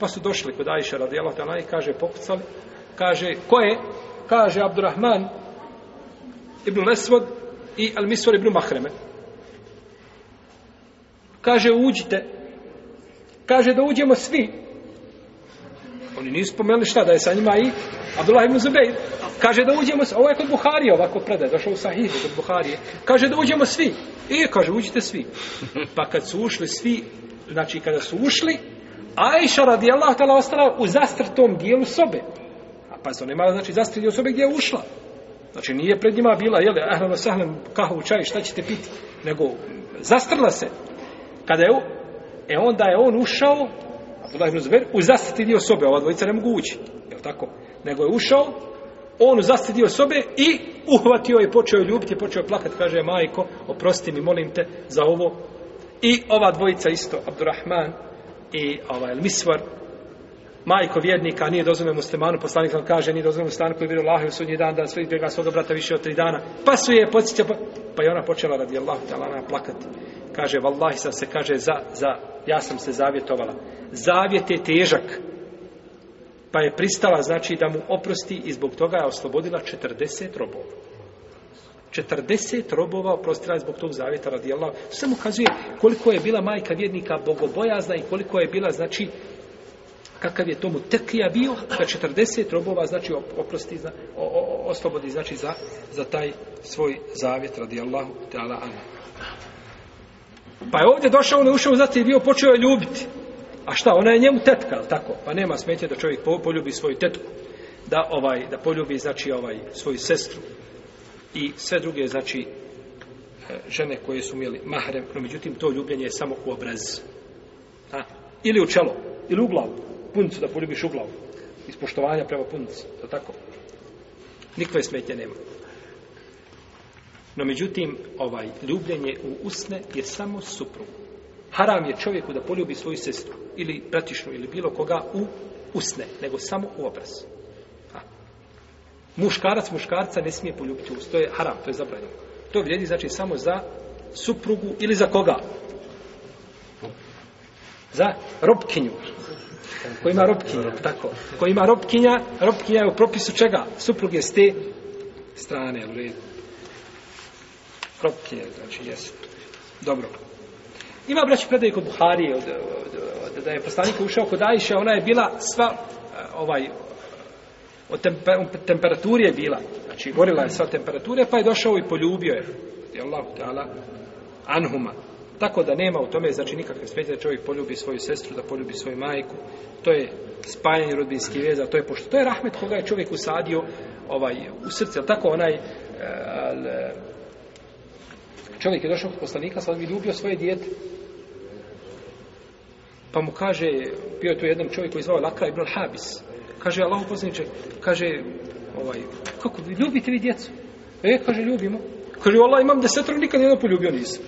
Pa su došli kod Ajše, radijalo te i kaže, pokucali. Kaže, ko je? Kaže, Abdurrahman, Ibn Lesvod i Al-Misor Ibn Mahreme. Kaže, uđite. Kaže, da uđemo svi, Oni nisu spomenuli šta da je sa njima i Abdullah ibn Zubeir. Kaže da uđemo, s... ovo je kod Buharije ovako predaje, došao u Sahih kod Buharije. Kaže da uđemo svi. I kaže uđite svi. Pa kad su ušli svi, znači kada su ušli, Aisha radijallahu ta'ala ostala u zastrtom dijelu sobe. A pa ona imala znači zastrt dijelu sobe gdje je ušla. Znači nije pred njima bila, jel, ahlan vas ahlan, kahvu, čaj, šta ćete piti, nego zastrla se. Kada je, e onda je on ušao, Abdullah ibn Zubair u zastiti dio sobe, ova dvojica ne mogu ući. Jel tako? Nego je ušao, on u zastiti dio sobe i uhvatio je, počeo je ljubiti, počeo je plakat, kaže, majko, oprosti mi, molim te za ovo. I ova dvojica isto, Abdurrahman i ovaj, El Miswar, majko vjednika nije dozvoljeno muslimanu, poslanik sam kaže, nije dozvoljeno muslimanu koji je vjerio Allah u sudnji dan, da svi bjega svoga brata više od tri dana. Pa su je podsjeća, pa, pa je ona počela radi Allahu talana plakati. Kaže, vallahi sam se, kaže, za, za, ja sam se zavjetovala. Zavjet je težak. Pa je pristala, znači, da mu oprosti i zbog toga je oslobodila 40 robova. 40 robova oprostila zbog tog zavjeta radi Allah. Samo kazuje koliko je bila majka vjednika bogobojazna i koliko je bila, znači, kakav je tomu tekija bio sa 40 robova znači oprosti za o, o, oslobodi znači za za taj svoj zavjet radijallahu ta'ala anhu pa je ovdje došao on je ušao zato je bio počeo je ljubiti a šta ona je njemu tetka al tako pa nema smetnje da čovjek poljubi svoju tetku da ovaj da poljubi znači ovaj svoju sestru i sve druge znači e, žene koje su mili mahrem no međutim to ljubljenje je samo u obraz a, ili u čelo ili u glavu puncu da poljubiš u glavu. Iz poštovanja prema puncu. To tako. Nikove smetje nema. No međutim, ovaj ljubljenje u usne je samo suprug. Haram je čovjeku da poljubi svoju sestru ili pratišnu ili bilo koga u usne, nego samo u obraz. A. Muškarac muškarca ne smije poljubiti u To je haram, to je zabranjeno. To vrijedi znači samo za suprugu ili za koga? Za robkinju koji ima ropkinja, tako, koji ima ropkinja, ropkinja je u propisu čega? Suprug je s te strane, u redu. Ropkinja, znači, jesu. Dobro. Ima braći predaj kod Buharije, od, od, od, da je poslanik ušao kod Ajše, ona je bila sva, eh, ovaj, od temper, temperaturi je bila, znači, gorila je sva temperature, pa je došao i poljubio je, je Allah, anhumat. Tako da nema u tome, znači nikakve smetje da čovjek poljubi svoju sestru, da poljubi svoju majku. To je spajanje rodbinskih veza, to je pošto. To je rahmet koga je čovjek usadio ovaj, u srce. Tako onaj al, čovjek je došao kod poslanika, sad mi ljubio svoje djete. Pa mu kaže, bio je tu jedan čovjek koji zvao Lakra ibn Habis. Kaže, Allah upozniče, kaže, ovaj, kako, ljubite vi djecu? E, kaže, ljubimo. Kaže, Allah, imam desetro, nikad jedno poljubio nisam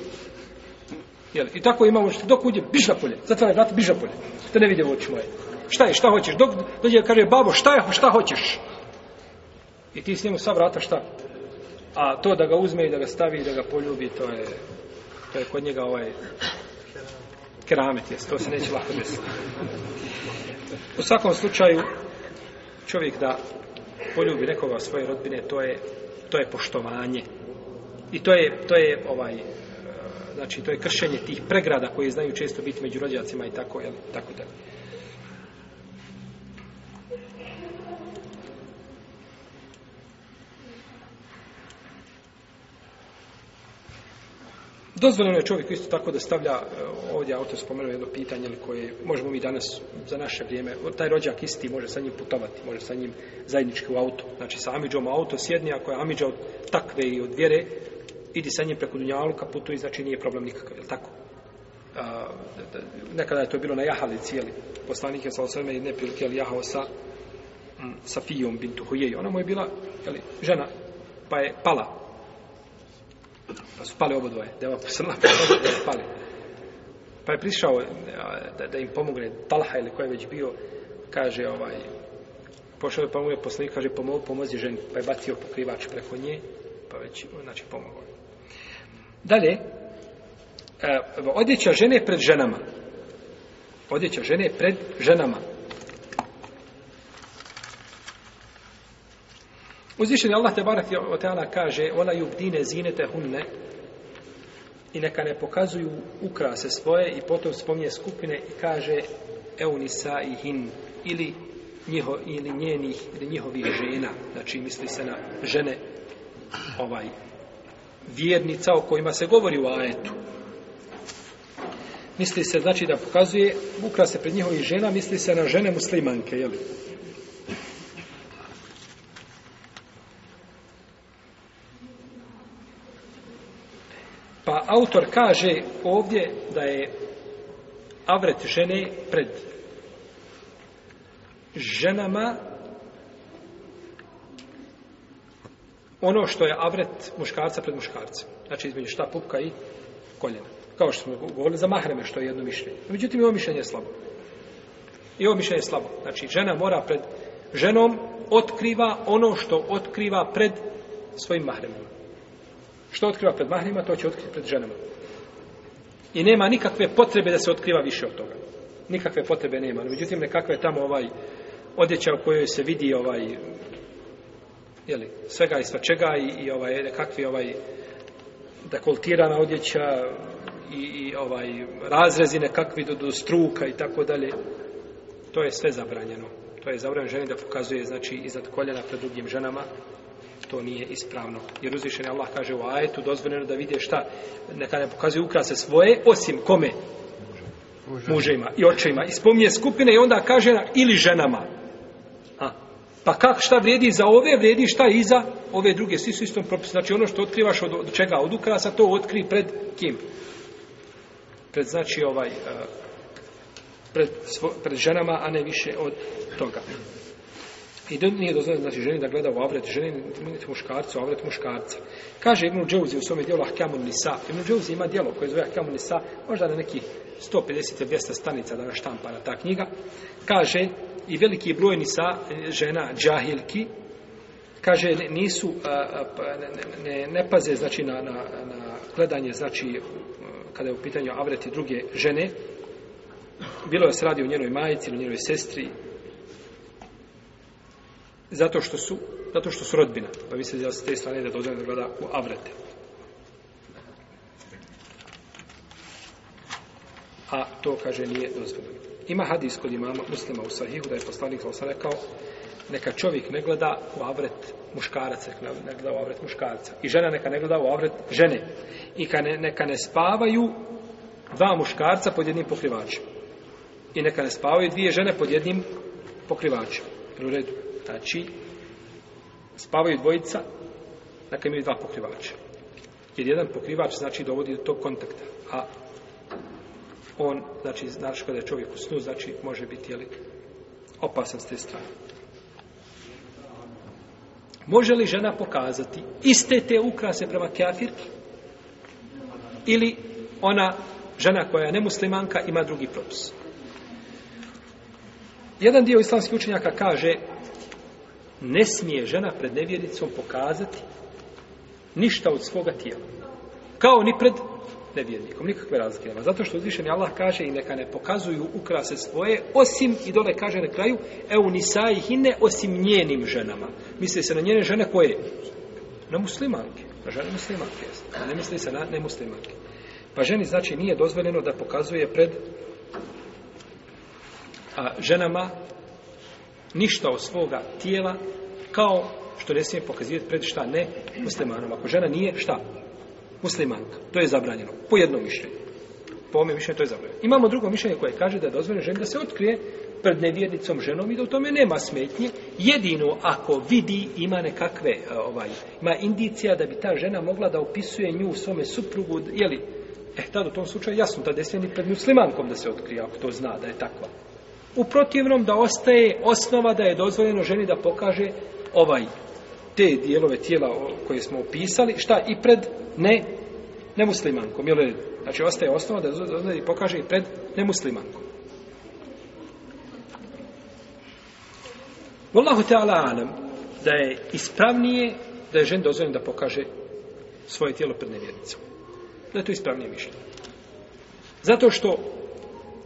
jel? I tako imamo što dok uđe biš na polje. Zato na vrata biš na polje. Te ne vidi oči moje. Šta je, šta hoćeš? Dok dođe kaže babo, šta je, šta hoćeš? I ti s njemu sa vrata šta? A to da ga uzme i da ga stavi i da ga poljubi, to je to je kod njega ovaj keramet jest, to se neće lako desiti. U svakom slučaju čovjek da poljubi nekoga svoje rodbine, to je to je poštovanje. I to je to je ovaj znači to je kršenje tih pregrada koje znaju često biti među rođacima i tako, jel, tako da. Dozvoljeno je čovjek isto tako da stavlja, e, ovdje autor spomenuo jedno pitanje ili koje možemo mi danas za naše vrijeme, taj rođak isti može sa njim putovati, može sa njim zajednički u auto. Znači sa Amidžom auto sjedni, ako je Amidža od takve i od vjere, idi sa njim preko Dunjaluka, putuj, znači nije problem nikakav, je tako? A, da, da, nekada je to bilo na jahalici, jeli, poslanik je sa osvrme jedne prilike, jeli, jahao sa mm, Safijom bintu Hujeji. Ona mu je bila, jeli, žena, pa je pala. Pa su pali obo dvoje, deva posrla, pa je da su pali. Pa je prišao a, e, da, da im pomogne Talha ili koji je već bio, kaže, ovaj, pošao je pomogne pa poslanik, kaže, pomo, pomozi ženi, pa je bacio pokrivač preko nje, pa već, znači, pomogao Dalje, e, odjeća žene pred ženama. Odjeća žene pred ženama. Uzvišen je Allah te barak o teala kaže Ola jubdine zinete hunne i neka ne pokazuju ukrase svoje i potom spominje skupine i kaže Eunisa i Hin ili njiho, ili njenih ili njihovih žena znači misli se na žene ovaj vjernica o kojima se govori u ajetu. Misli se, znači da pokazuje, ukra se pred njihovi žena, misli se na žene muslimanke, jel? Pa autor kaže ovdje da je avret žene pred ženama ono što je avret muškarca pred muškarcem. Znači između šta pupka i koljena. Kao što smo govorili za mahreme, što je jedno mišljenje. Međutim, i ovo mišljenje je slabo. I ovo mišljenje je slabo. Znači, žena mora pred ženom otkriva ono što otkriva pred svojim mahremima. Što otkriva pred mahremima, to će otkriti pred ženama. I nema nikakve potrebe da se otkriva više od toga. Nikakve potrebe nema. Međutim, nekakve tamo ovaj odjeća u kojoj se vidi ovaj jeli, svega i svačega i, i ovaj, nekakvi ovaj, dekoltirana odjeća i, i ovaj, razrezi nekakvi do, do struka i tako dalje. To je sve zabranjeno. To je zabranjeno ženi da pokazuje znači, iznad koljena pred drugim ženama to nije ispravno. Jer uzvišen je Allah kaže u ajetu dozvoljeno da vidje šta neka ne pokazuje ukrase svoje osim kome? Mužima i očima. I spominje skupine i onda kaže ili ženama. Pa kak, šta vrijedi za ove, vrijedi šta i za ove druge. Svi su istom propisu. Znači ono što otkrivaš od, od čega, od ukrasa, to otkri pred kim? Pred, znači, ovaj, eh, pred, svo, pred ženama, a ne više od toga. I do, nije dozvoljeno znači ženi da gleda u avret ženi, niti muškarcu, u avret muškarca. Kaže Ibn Džewzi u svome dijelu Ahkamu Nisa. Ibn Džewzi ima dijelo koje zove Ahkamu Nisa, možda na nekih 150-200 stanica da štampa na ta knjiga. Kaže, i veliki broj nisa e, žena džahilki kaže nisu a, a, pa, ne, ne, ne paze znači na, na, na gledanje znači kada je u pitanju avreti druge žene bilo je se radi o njenoj majici ili o njenoj sestri zato što su zato što su rodbina pa misle da se te strane da dođe da gleda u avrete a to kaže nije dozvoljeno Ima hadis kod imama muslima u sahihu da je poslanik sa rekao neka čovjek ne gleda u avret muškarac, ne gleda u avret muškarca. I žena neka ne gleda u avret žene. I ka ne, neka ne spavaju dva muškarca pod jednim pokrivačem. I neka ne spavaju dvije žene pod jednim pokrivačem. U redu. Znači, spavaju dvojica, neka imaju dva pokrivača. Jer jedan pokrivač znači dovodi do tog kontakta. A on, znači, znači kada je čovjek u snu, znači može biti, jel, opasan s te strane. Može li žena pokazati iste te ukrase prema kafirki? Ili ona žena koja je nemuslimanka ima drugi propis? Jedan dio islamskih učenjaka kaže ne smije žena pred nevjernicom pokazati ništa od svoga tijela. Kao ni pred nevjernikom. Nikakve razlike nema. Zato što uzvišeni Allah kaže i neka ne pokazuju ukrase svoje, osim, i dole kaže na kraju, evo nisa i hine, osim njenim ženama. Misli se na njene žene koje? Na muslimanke. Na žene muslimanke. A ne misli se na nemuslimanke. Pa ženi znači nije dozvoljeno da pokazuje pred a, ženama ništa od svoga tijela kao što ne smije pokazivati pred šta ne muslimanom. Ako žena nije, šta? muslimanka. To je zabranjeno. Po jednom mišljenju. Po ovome mišljenju to je zabranjeno. Imamo drugo mišljenje koje kaže da je dozvoljeno ženi da se otkrije pred nevjernicom ženom i da u tome nema smetnje. Jedino ako vidi ima nekakve, e, ovaj, ima indicija da bi ta žena mogla da opisuje nju svome suprugu, jeli, E, eh, tada u tom slučaju jasno, tada je pred muslimankom da se otkrije, ako to zna da je takva. U protivnom da ostaje osnova da je dozvoljeno ženi da pokaže ovaj te dijelove tijela koje smo opisali, šta i pred ne nemuslimankom, jel je, znači ostaje osnova da zna i pokaže i pred nemuslimankom. Wallahu ta'ala alam da je ispravnije da je žen dozvoljen da pokaže svoje tijelo pred nevjernicom. Da je to ispravnije mišljenje. Zato što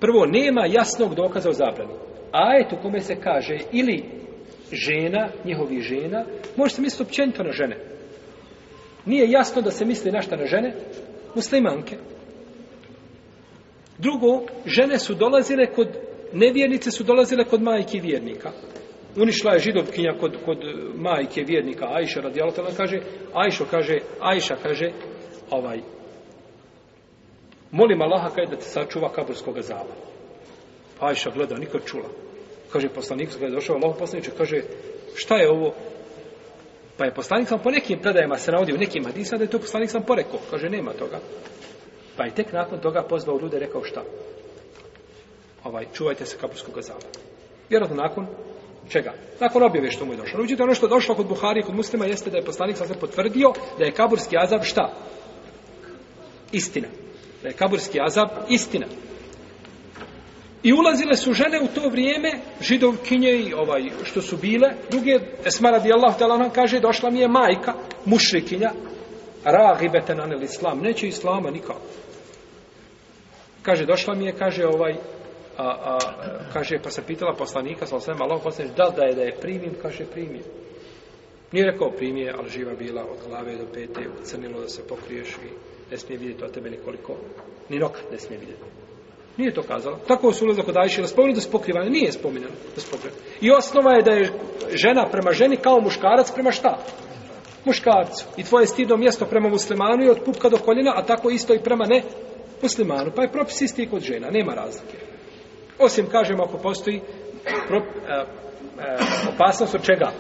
prvo nema jasnog dokaza o zabrani. A eto kome se kaže ili žena, njihovi žena, može se misliti općenito na žene. Nije jasno da se misli našta na žene, muslimanke. Drugo, žene su dolazile kod, nevjernice su dolazile kod majke vjernika. Unišla je židovkinja kod, kod e, majke vjernika, Ajša radijalatelna kaže, Ajšo kaže, Ajša kaže, ovaj, molim Allaha kaj da te sačuva kaburskog zava. Ajša gleda, niko čula kaže poslanik, kada je došao Allah poslanik, kaže, šta je ovo? Pa je poslanik sam po nekim predajama se navodio, nekim hadisama, da je to poslanik sam porekao. Kaže, nema toga. Pa je tek nakon toga pozvao ljude, rekao šta? Ovaj, čuvajte se kapuskog zava. Vjerojatno nakon čega? Nakon objave što mu je došlo. Uđite, ono što je došlo kod Buhari i kod muslima jeste da je poslanik sam se potvrdio da je kaburski azab šta? Istina. Da je kaburski azab istina. I ulazile su žene u to vrijeme, židovkinje i ovaj, što su bile. Druge, Esma radi Allah, tjela nam kaže, došla mi je majka, mušrikinja, ragi betenan ili islam, neće islama nikako. Kaže, došla mi je, kaže ovaj, a, a, a, kaže, pa se pitala poslanika, sa osvema, Allah poslanič, da da je, da je primim, kaže, primim. Nije rekao primije, ali živa bila od glave do pete, crnilo da se pokriješ i ne smije vidjeti od tebe nikoliko, ni nokat ne smije vidjeti. Nije to kazala. Tako su ulazak od Ajše, da spomenu da se pokriva, nije spomenjeno da se I osnova je da je žena prema ženi kao muškarac prema šta? Muškarcu. I tvoje stido mjesto prema muslimanu i od pupka do koljena, a tako isto i prema ne muslimanu. Pa je propis isti kod žena, nema razlike. Osim, kažemo, ako postoji pro, e, e, opasnost od čega?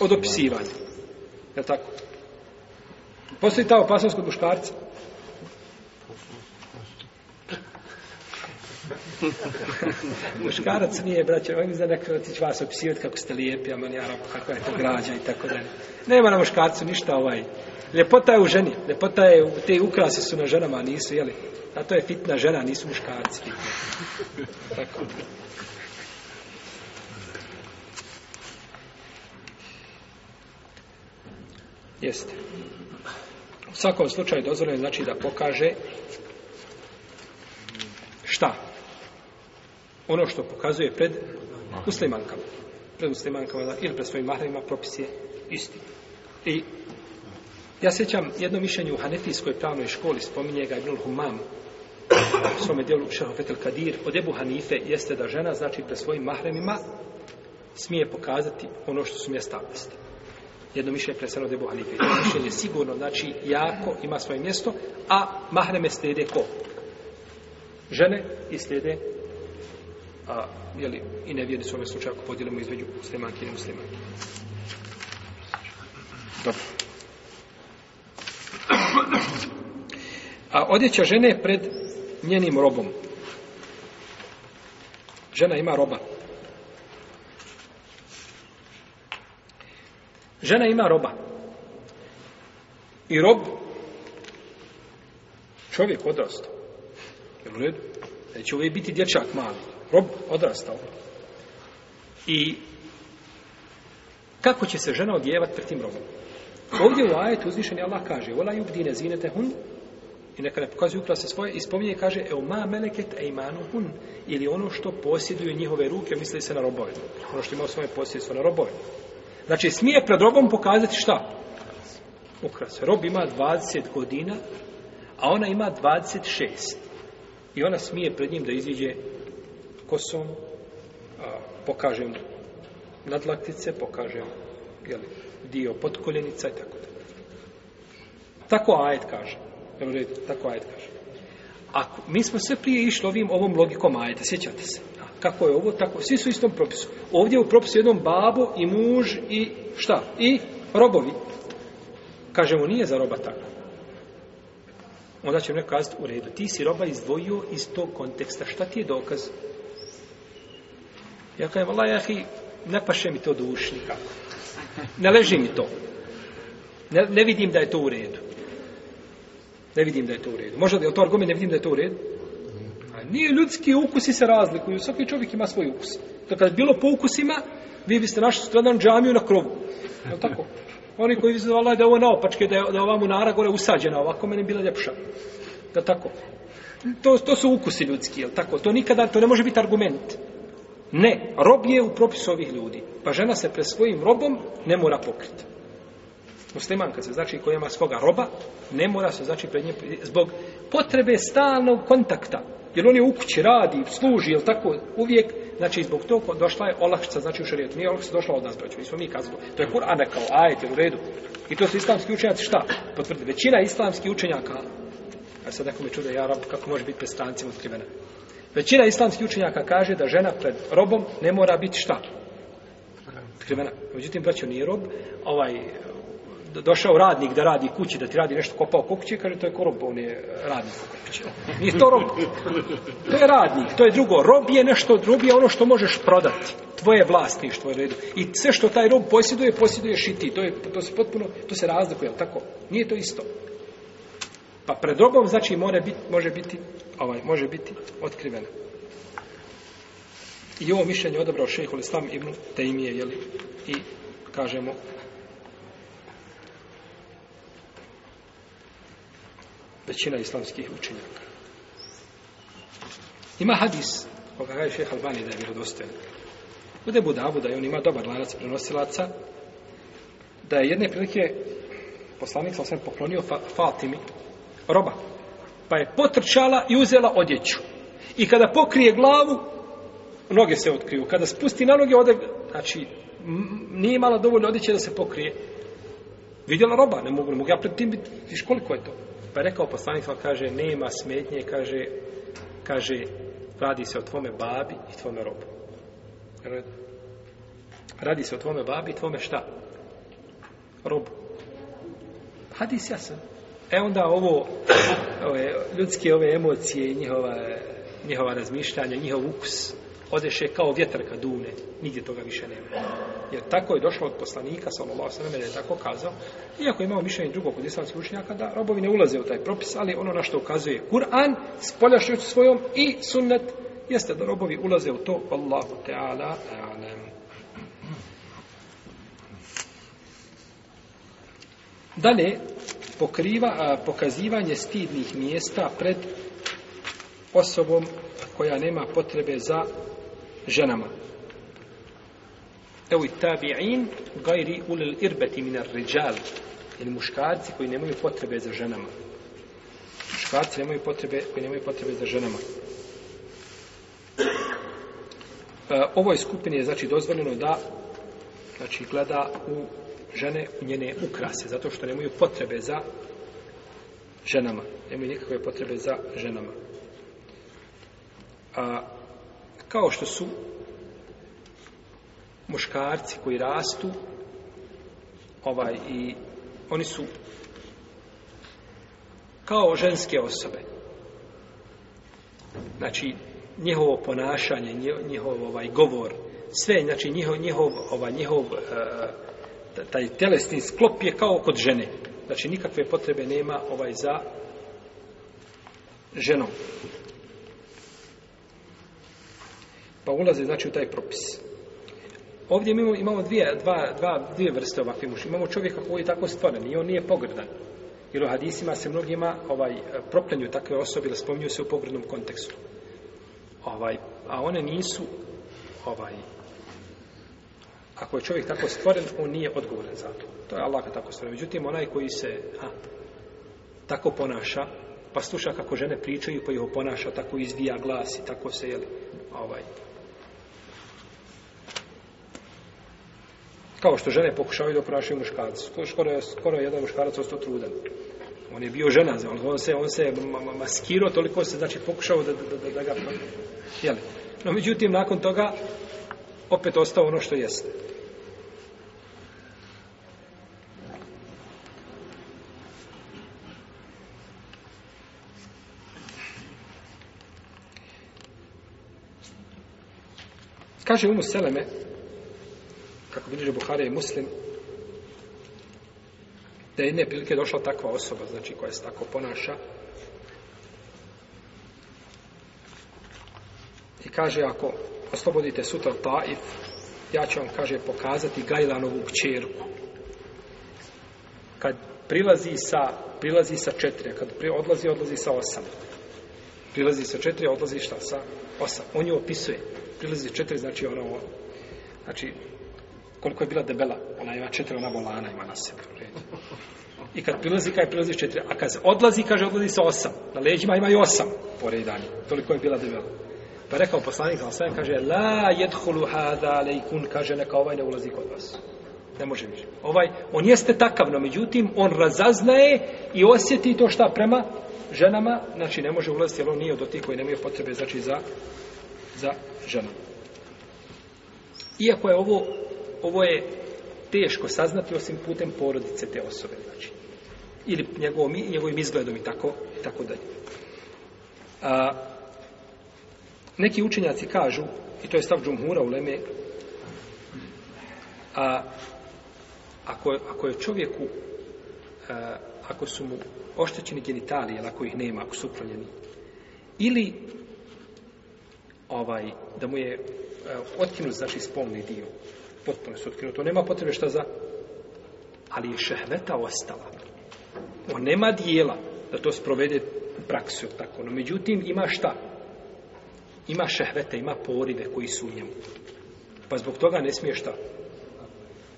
Od opisivanja. Je tako? Postoji ta opasnost kod muškarca? [LAUGHS] Muškarac nije, braće, ovaj mi zna neko da će vas opisivati kako ste lijepi, a manjara, kako je to građa i tako dalje. Nema na muškarcu ništa ovaj. Ljepota je u ženi, ljepota je, u te ukrasi su na ženama, a nisu, jeli? A to je fitna žena, nisu muškarci. tako. Jeste. U svakom slučaju dozvoljeno je znači da pokaže šta? ono što pokazuje pred muslimankama pred muslimankama ili pred svojim mahrima propis je isti i ja sjećam jedno mišljenje u hanefijskoj pravnoj školi spominje ga Ibnul Humam u svome dijelu Šehofetel Kadir od Ebu Hanife jeste da žena znači pred svojim mahremima smije pokazati ono što su mjesta mjesta jedno mišljenje pred svojom Ebu Hanife jedno mišljenje sigurno znači jako ima svoje mjesto a mahreme slijede ko? žene i slijede a jeli, i nevjeri su ove ovaj slučaje ako podijelimo između muslimanke i muslimanke. A odjeća žene pred njenim robom. Žena ima roba. Žena ima roba. I rob čovjek odrastao. Jel u redu? Neće uvijek biti dječak mali rob odrastao. I kako će se žena odjevati pred tim robom? Ovdje u ajet uzvišeni Allah kaže Ola jubdine zinete hun i neka ne pokazuju ukrase svoje i spominje i kaže Eu ma meleket eimanu hun ili ono što posjeduje njihove ruke misli se na robove. Ono što ima u svoje posjedstvo na robove. Znači smije pred robom pokazati šta? Ukrase. Rob ima 20 godina a ona ima 26 i ona smije pred njim da iziđe kosom, a, pokažem nadlaktice, pokažem jeli, dio potkoljenica i tako da. Tako ajet kaže. Evo red, tako ajet kaže. A mi smo sve prije išli ovim ovom logikom ajeta, sjećate se. A, kako je ovo, tako, svi su u istom propisu. Ovdje u propisu jednom babo i muž i šta? I robovi. Kažemo, nije za roba tako. Onda će mi kazati, u redu, ti si roba izdvojio iz tog konteksta. Šta ti je dokaz? Ja kajem, Allah, jahi, ne paše mi to duši nikako. Ne leži mi to. Ne, ne vidim da je to u redu. Ne vidim da je to u redu. Možda je to argument, ne vidim da je to u redu. A nije ljudski ukusi se razlikuju. Svaki čovjek ima svoj ukus. To kad bilo po ukusima, vi biste našli stradan džamiju na krovu. Je tako? Oni koji bi znali da je ovo naopačke, da je, da je ova munara gore usađena ovako, meni bila ljepša. Je tako? To, to su ukusi ljudski, je tako? To nikada, to ne može biti argument. Argument. Ne, rob je u propisu ovih ljudi. Pa žena se pre svojim robom ne mora pokriti. Musliman kad se znači koja ima svoga roba, ne mora se znači pred njim zbog potrebe stalnog kontakta. Jer on je u kući, radi, služi, ili tako, uvijek, znači zbog toga došla je olakšica, znači u šarijetu. Nije olakšica došla od nas, braću, nismo mi kazali. To je Kur'an kao ajet, u redu. I to su islamski učenjaci šta? Potvrdi, većina islamski učenjaka, a sad nekome čude, ja rab, kako može biti pred strancima otkrivena. Većina islamskih učenjaka kaže da žena pred robom ne mora biti šta? Skrivena. Međutim, braćo, nije rob. Ovaj, došao radnik da radi kući, da ti radi nešto kopao kuće, kaže to je ko rob, on je radnik. [LAUGHS] Nije to rob. To je radnik, to je drugo. Rob je nešto, rob je ono što možeš prodati. Tvoje vlasništvo. I sve što taj rob posjeduje, posjeduješ i ti. To, je, to se potpuno, to se razlikuje, tako? Nije to isto. Pa pred robom, znači, more biti, može biti ovaj, može biti otkrivena. I ovo mišljenje odabrao šeho Islam ibn Tejmije, jeli, i kažemo, većina islamskih učenjaka. Ima hadis, koga je šeha Albani da je vjerodostojen. Ude Buda Abuda i on ima dobar lanac prenosilaca, da je jedne prilike poslanik sam sve poklonio fa Fatimi roba, pa je potrčala i uzela odjeću. I kada pokrije glavu, noge se otkriju. Kada spusti na noge, ode, znači, nije imala dovoljno odjeće da se pokrije. Vidjela roba, ne mogu, ne mogu. Ja pred tim biti, koliko je to? Pa je rekao poslanik, pa kaže, nema smetnje, kaže, kaže, radi se o tvome babi i tvome robu. Radi se o tvome babi i tvome šta? Robu. Hadis jasno. E onda ovo, ove, ljudske ove emocije, njihova, njihova razmišljanja, njihov ukus, odeše kao vjetar kad dune, nigdje toga više nema. Jer tako je došlo od poslanika, sallallahu sallam, da je tako kazao, iako imao mišljenje drugog kod islamskih učenjaka, da robovi ne ulaze u taj propis, ali ono na što ukazuje Kur'an, spoljašnjuć svojom i sunnet, jeste da robovi ulaze u to, Allahu Teala, alem. Dalje, pokriva a, pokazivanje stidnih mjesta pred osobom koja nema potrebe za ženama. Evo i tabi'in gajri ulil irbeti minar ređal ili muškarci koji nemaju potrebe za ženama. Muškarci nemaju potrebe, koji nemaju potrebe za ženama. E, ovoj skupini je znači dozvoljeno da znači gleda u žene njene ukrase, zato što nemaju potrebe za ženama. Nemaju nikakve potrebe za ženama. A, kao što su muškarci koji rastu ovaj i oni su kao ženske osobe. Znači, njihovo ponašanje, njihov ovaj govor, sve, znači njihov, njihov, ovaj, njihov uh, taj telesni sklop je kao kod žene. Znači nikakve potrebe nema ovaj za ženom. Pa ulaze znači u taj propis. Ovdje mi imamo dvije, dva, dva, dvije vrste ovakve muši. Imamo čovjeka koji je tako stvoren i on nije pogrdan. Jer u hadisima se mnogima ovaj, proklenju takve osobe ili spominju se u pogrednom kontekstu. Ovaj, a one nisu ovaj, Ako je čovjek tako stvoren, on nije odgovoren za to. To je Allah tako stvoren. Međutim, onaj koji se a, tako ponaša, pa sluša kako žene pričaju, pa ih ponaša, tako izvija glas i tako se, jeli, ovaj... Kao što žene pokušavaju da oprašaju muškarca. Skoro je, skoro je jedan muškarac osto trudan. On je bio žena, on, on se, on se ma, ma, maskirao, toliko se, znači, pokušao da, da, da, da ga... Jeli. No, međutim, nakon toga, opet ostao ono što jeste. Kaže Umu Seleme, kako bliže Buhare i Muslim, da je jedne prilike došla takva osoba, znači koja se tako ponaša, i kaže, ako oslobodite sutra Taif, ja ću vam, kaže, pokazati Gajlanovu kćerku. Kad prilazi sa, prilazi sa četiri, a kad pri, odlazi, odlazi sa osam. Prilazi sa četiri, odlazi šta sa osam. On ju opisuje prilazi četiri, znači ono, znači, koliko je bila debela, ona ima četiri, ona volana ima na sebi. I kad prilazi, kada je prilazi četiri, a kad odlazi, kaže, odlazi sa osam. Na leđima ima i osam, pored i dalje. Toliko je bila debela. Pa rekao poslanik, ali sve kaže, la jedhulu hada lejkun, kaže, neka ovaj ne ulazi kod vas. Ne može više. Ovaj, on jeste takav, no međutim, on razaznaje i osjeti to šta prema ženama, znači ne može ulaziti, jer on nije od tih koji nemaju potrebe, znači za za ženu. Iako je ovo, ovo je teško saznati osim putem porodice te osobe, znači. Ili njegovom, njegovim izgledom i tako, i tako dalje. A, neki učenjaci kažu, i to je stav Džumhura u Leme, a, ako, ako je čovjeku, a, ako su mu oštećeni genitali, ako ih nema, ako su uklonjeni, ili ovaj, da mu je e, otkinut, znači, spolni dio. Potpuno se otkinut. On nema potrebe šta za... Ali je šehveta ostala. On nema dijela da to sprovede praksu. Tako. No, međutim, ima šta? Ima šehvete, ima porive koji su u njemu. Pa zbog toga ne smije šta?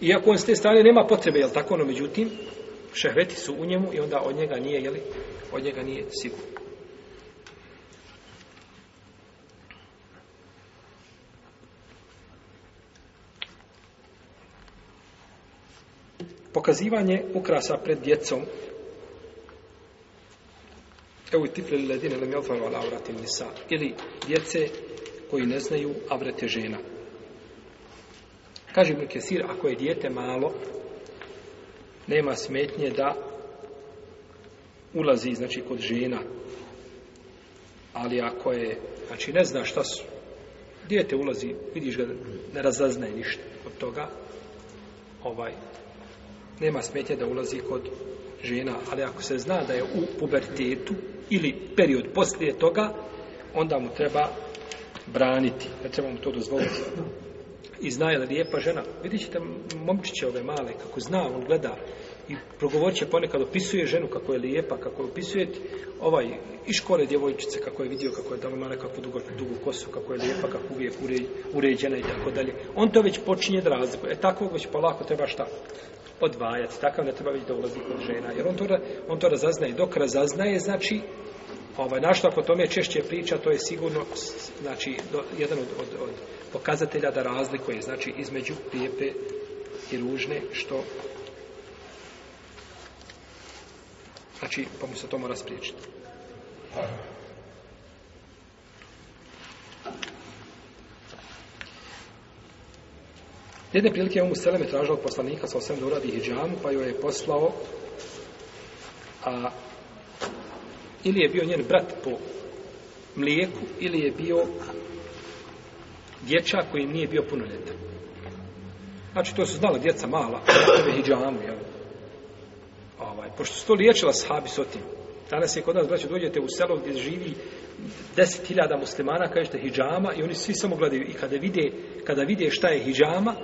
Iako on s te strane nema potrebe, jel tako? No, međutim, šehveti su u njemu i onda od njega nije, jeli? Od njega nije sigurno. pokazivanje ukrasa pred djecom Evo i tifle ledine lem jazvanu ala avrati nisa ili djece koji ne znaju avrete žena. Kaže mi Kesir, ako je djete malo, nema smetnje da ulazi, znači, kod žena. Ali ako je, znači, ne zna šta su, djete ulazi, vidiš ga, ne razaznaje ništa od toga, ovaj, nema smetje da ulazi kod žena, ali ako se zna da je u pubertetu ili period poslije toga, onda mu treba braniti. Ne treba mu to dozvoliti. I zna je li lijepa žena. Vidjet ćete momčiće ove male, kako zna, on gleda i progovorit ponekad, opisuje ženu kako je lijepa, kako je opisuje ovaj, i škole djevojčice, kako je vidio, kako je dala male, kako dugo, dugu kosu, kako je lijepa, kako uvijek uređena i tako dalje. On to već počinje da razliku. E tako već polako treba šta? odvajati, takav ne treba biti da ulazi kod žena, jer on to, on to razaznaje. Dok razaznaje, znači, ovaj, našto ako tome češće priča, to je sigurno, znači, do, jedan od, od, od pokazatelja da razlikuje, znači, između lijepe i ružne, što znači, pa mu se to mora spriječiti. Hvala. Jedne prilike je Umu Seleme tražila od poslanika sa osam da uradi hijjamu, pa joj je poslao a, ili je bio njen brat po mlijeku, ili je bio dječak koji nije bio punoljetan. Znači, to su znala djeca mala, tebe hijjamu, jel? Ovaj, pošto su to liječila sahabi s otim, danas je kod nas, braće, dođete u selo gdje živi deset hiljada muslimana, kažete hijjama, i oni svi samo gledaju, i kada vide, kada vide šta je hijjama,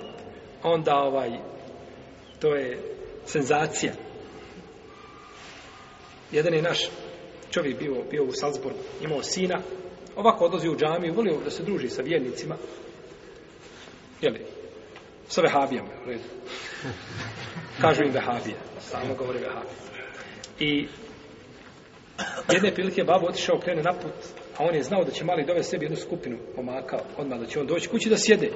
onda ovaj to je senzacija jedan je naš čovjek bio, bio u Salzburgu, imao sina ovako odlazi u džamiju, volio da se druži sa vjernicima jeli, sa vehabijama [LAUGHS] kažu im vehabije samo govori vehabije i jedne prilike babo otišao krene na put a on je znao da će mali dove sebi jednu skupinu pomaka odmah da će on doći kući da sjede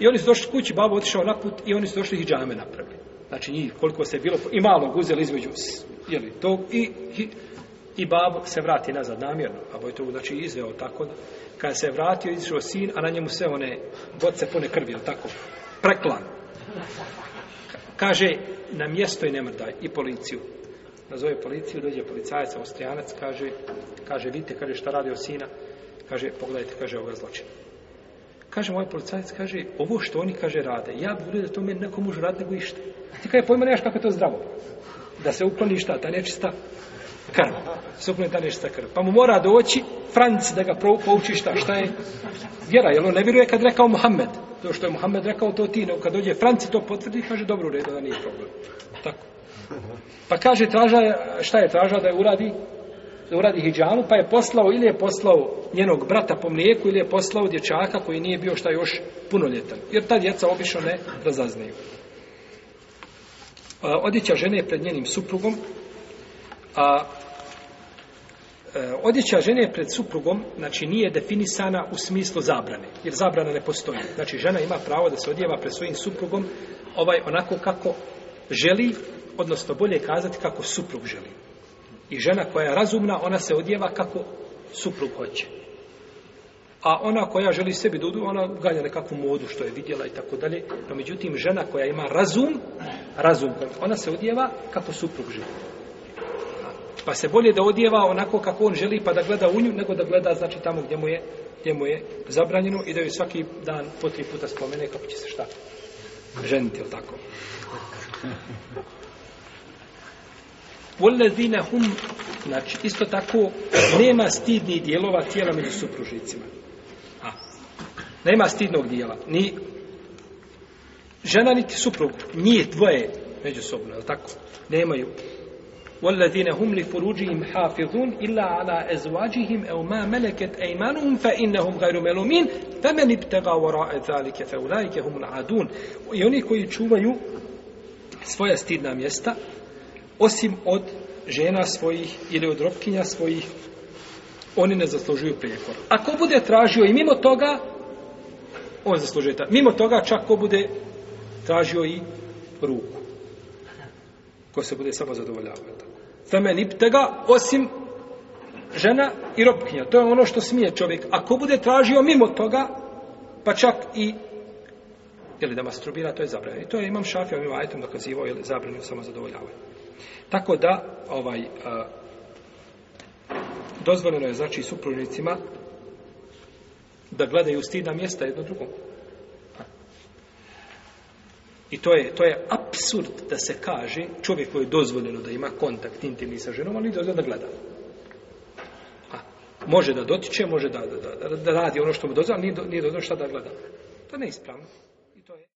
I oni su došli kući, babo otišao na put i oni su došli hijjame napravili. Znači njih koliko se bilo, i malog uzeli između jeli, to i, i, i babo se vrati nazad namjerno. Babo je to znači, izveo tako da kada se vratio, izišao sin, a na njemu sve one boce pune krvi, ili tako, preklan. Kaže, na mjesto je nemrdaj i policiju. Nazove policiju, dođe policajac, austrijanac, kaže, kaže, vidite, kaže, šta radi o sina, kaže, pogledajte, kaže, ovo je zločin. Kaže moj policajac, kaže, ovo što oni kaže rade, ja bi da to meni neko može raditi nego išta. Ti kaže, pojma nemaš kako je to zdravo. Da se ukloni šta, ta nečista krv. Se ukloni ta nečista krv. Pa mu mora doći Franc da ga pouči šta, šta je vjera. Jel on ne vjeruje kad rekao Muhammed. To što je Muhammed rekao, to ti. Kad dođe Franci to potvrdi, kaže, dobro u redu, da nije problem. Tako. Pa kaže, traža, šta je traža da je uradi? da uradi hijjanu, pa je poslao ili je poslao njenog brata po mlijeku ili je poslao dječaka koji nije bio šta još punoljetan. Jer ta djeca obično ne razaznaju. Odjeća žene je pred njenim suprugom, a e, odjeća žene pred suprugom znači nije definisana u smislu zabrane, jer zabrana ne postoji. Znači žena ima pravo da se odjeva pred svojim suprugom ovaj onako kako želi, odnosno bolje kazati kako suprug želi. I žena koja je razumna, ona se odjeva kako suprug hoće. A ona koja želi sebi da udu, ona ganja nekakvu modu što je vidjela i tako dalje. No međutim, žena koja ima razum, razum, ona se odjeva kako suprug želi. Pa se bolje da odjeva onako kako on želi pa da gleda u nju, nego da gleda znači tamo gdje mu je, gdje mu je zabranjeno i da joj svaki dan po tri puta spomene kako će se šta ženiti, ili tako. Wallazina hum znači isto tako nema stidni dijelova tijela među supružnicima. A nema stidnog dijela ni žena niti suprug, nije dvoje međusobno, al tako. Nemaju وَالَّذِينَ هُمْ لِفُرُوجِهِمْ حَافِظُونَ إِلَّا عَلَىٰ أَزْوَاجِهِمْ اَوْ مَا مَلَكَتْ اَيْمَانُهُمْ فَإِنَّهُمْ غَيْرُ مَلُومِينَ فَمَنِ ابْتَغَى وَرَاءَ ذَلِكَ فَأُولَٰئِكَ هُمُ الْعَادُونَ I oni koji čuvaju svoja stidna mjesta, osim od žena svojih ili od ropkinja svojih, oni ne zaslužuju prijekor. Ako bude tražio i mimo toga, on zaslužuje ta. Mimo toga čak ko bude tražio i ruku. Ko se bude samo zadovoljavao. Tome niptega osim žena i ropkinja. To je ono što smije čovjek. Ako bude tražio mimo toga, pa čak i ili da masturbira, to je zabranjeno. I to je imam šafija, imam ajetom dokazivo, ili zabranjeno samo zadovoljavanje. Tako da, ovaj, a, dozvoljeno je, znači, supružnicima da gledaju stidna mjesta jedno drugom. I to je, to je absurd da se kaže čovjeku je dozvoljeno da ima kontakt intimni sa ženom, ali dozvoljeno da gleda. A, može da dotiče, može da, da, da, da radi ono što mu dozvoljeno, ali nije, nije dozvoljeno šta da gleda. To je neispravno.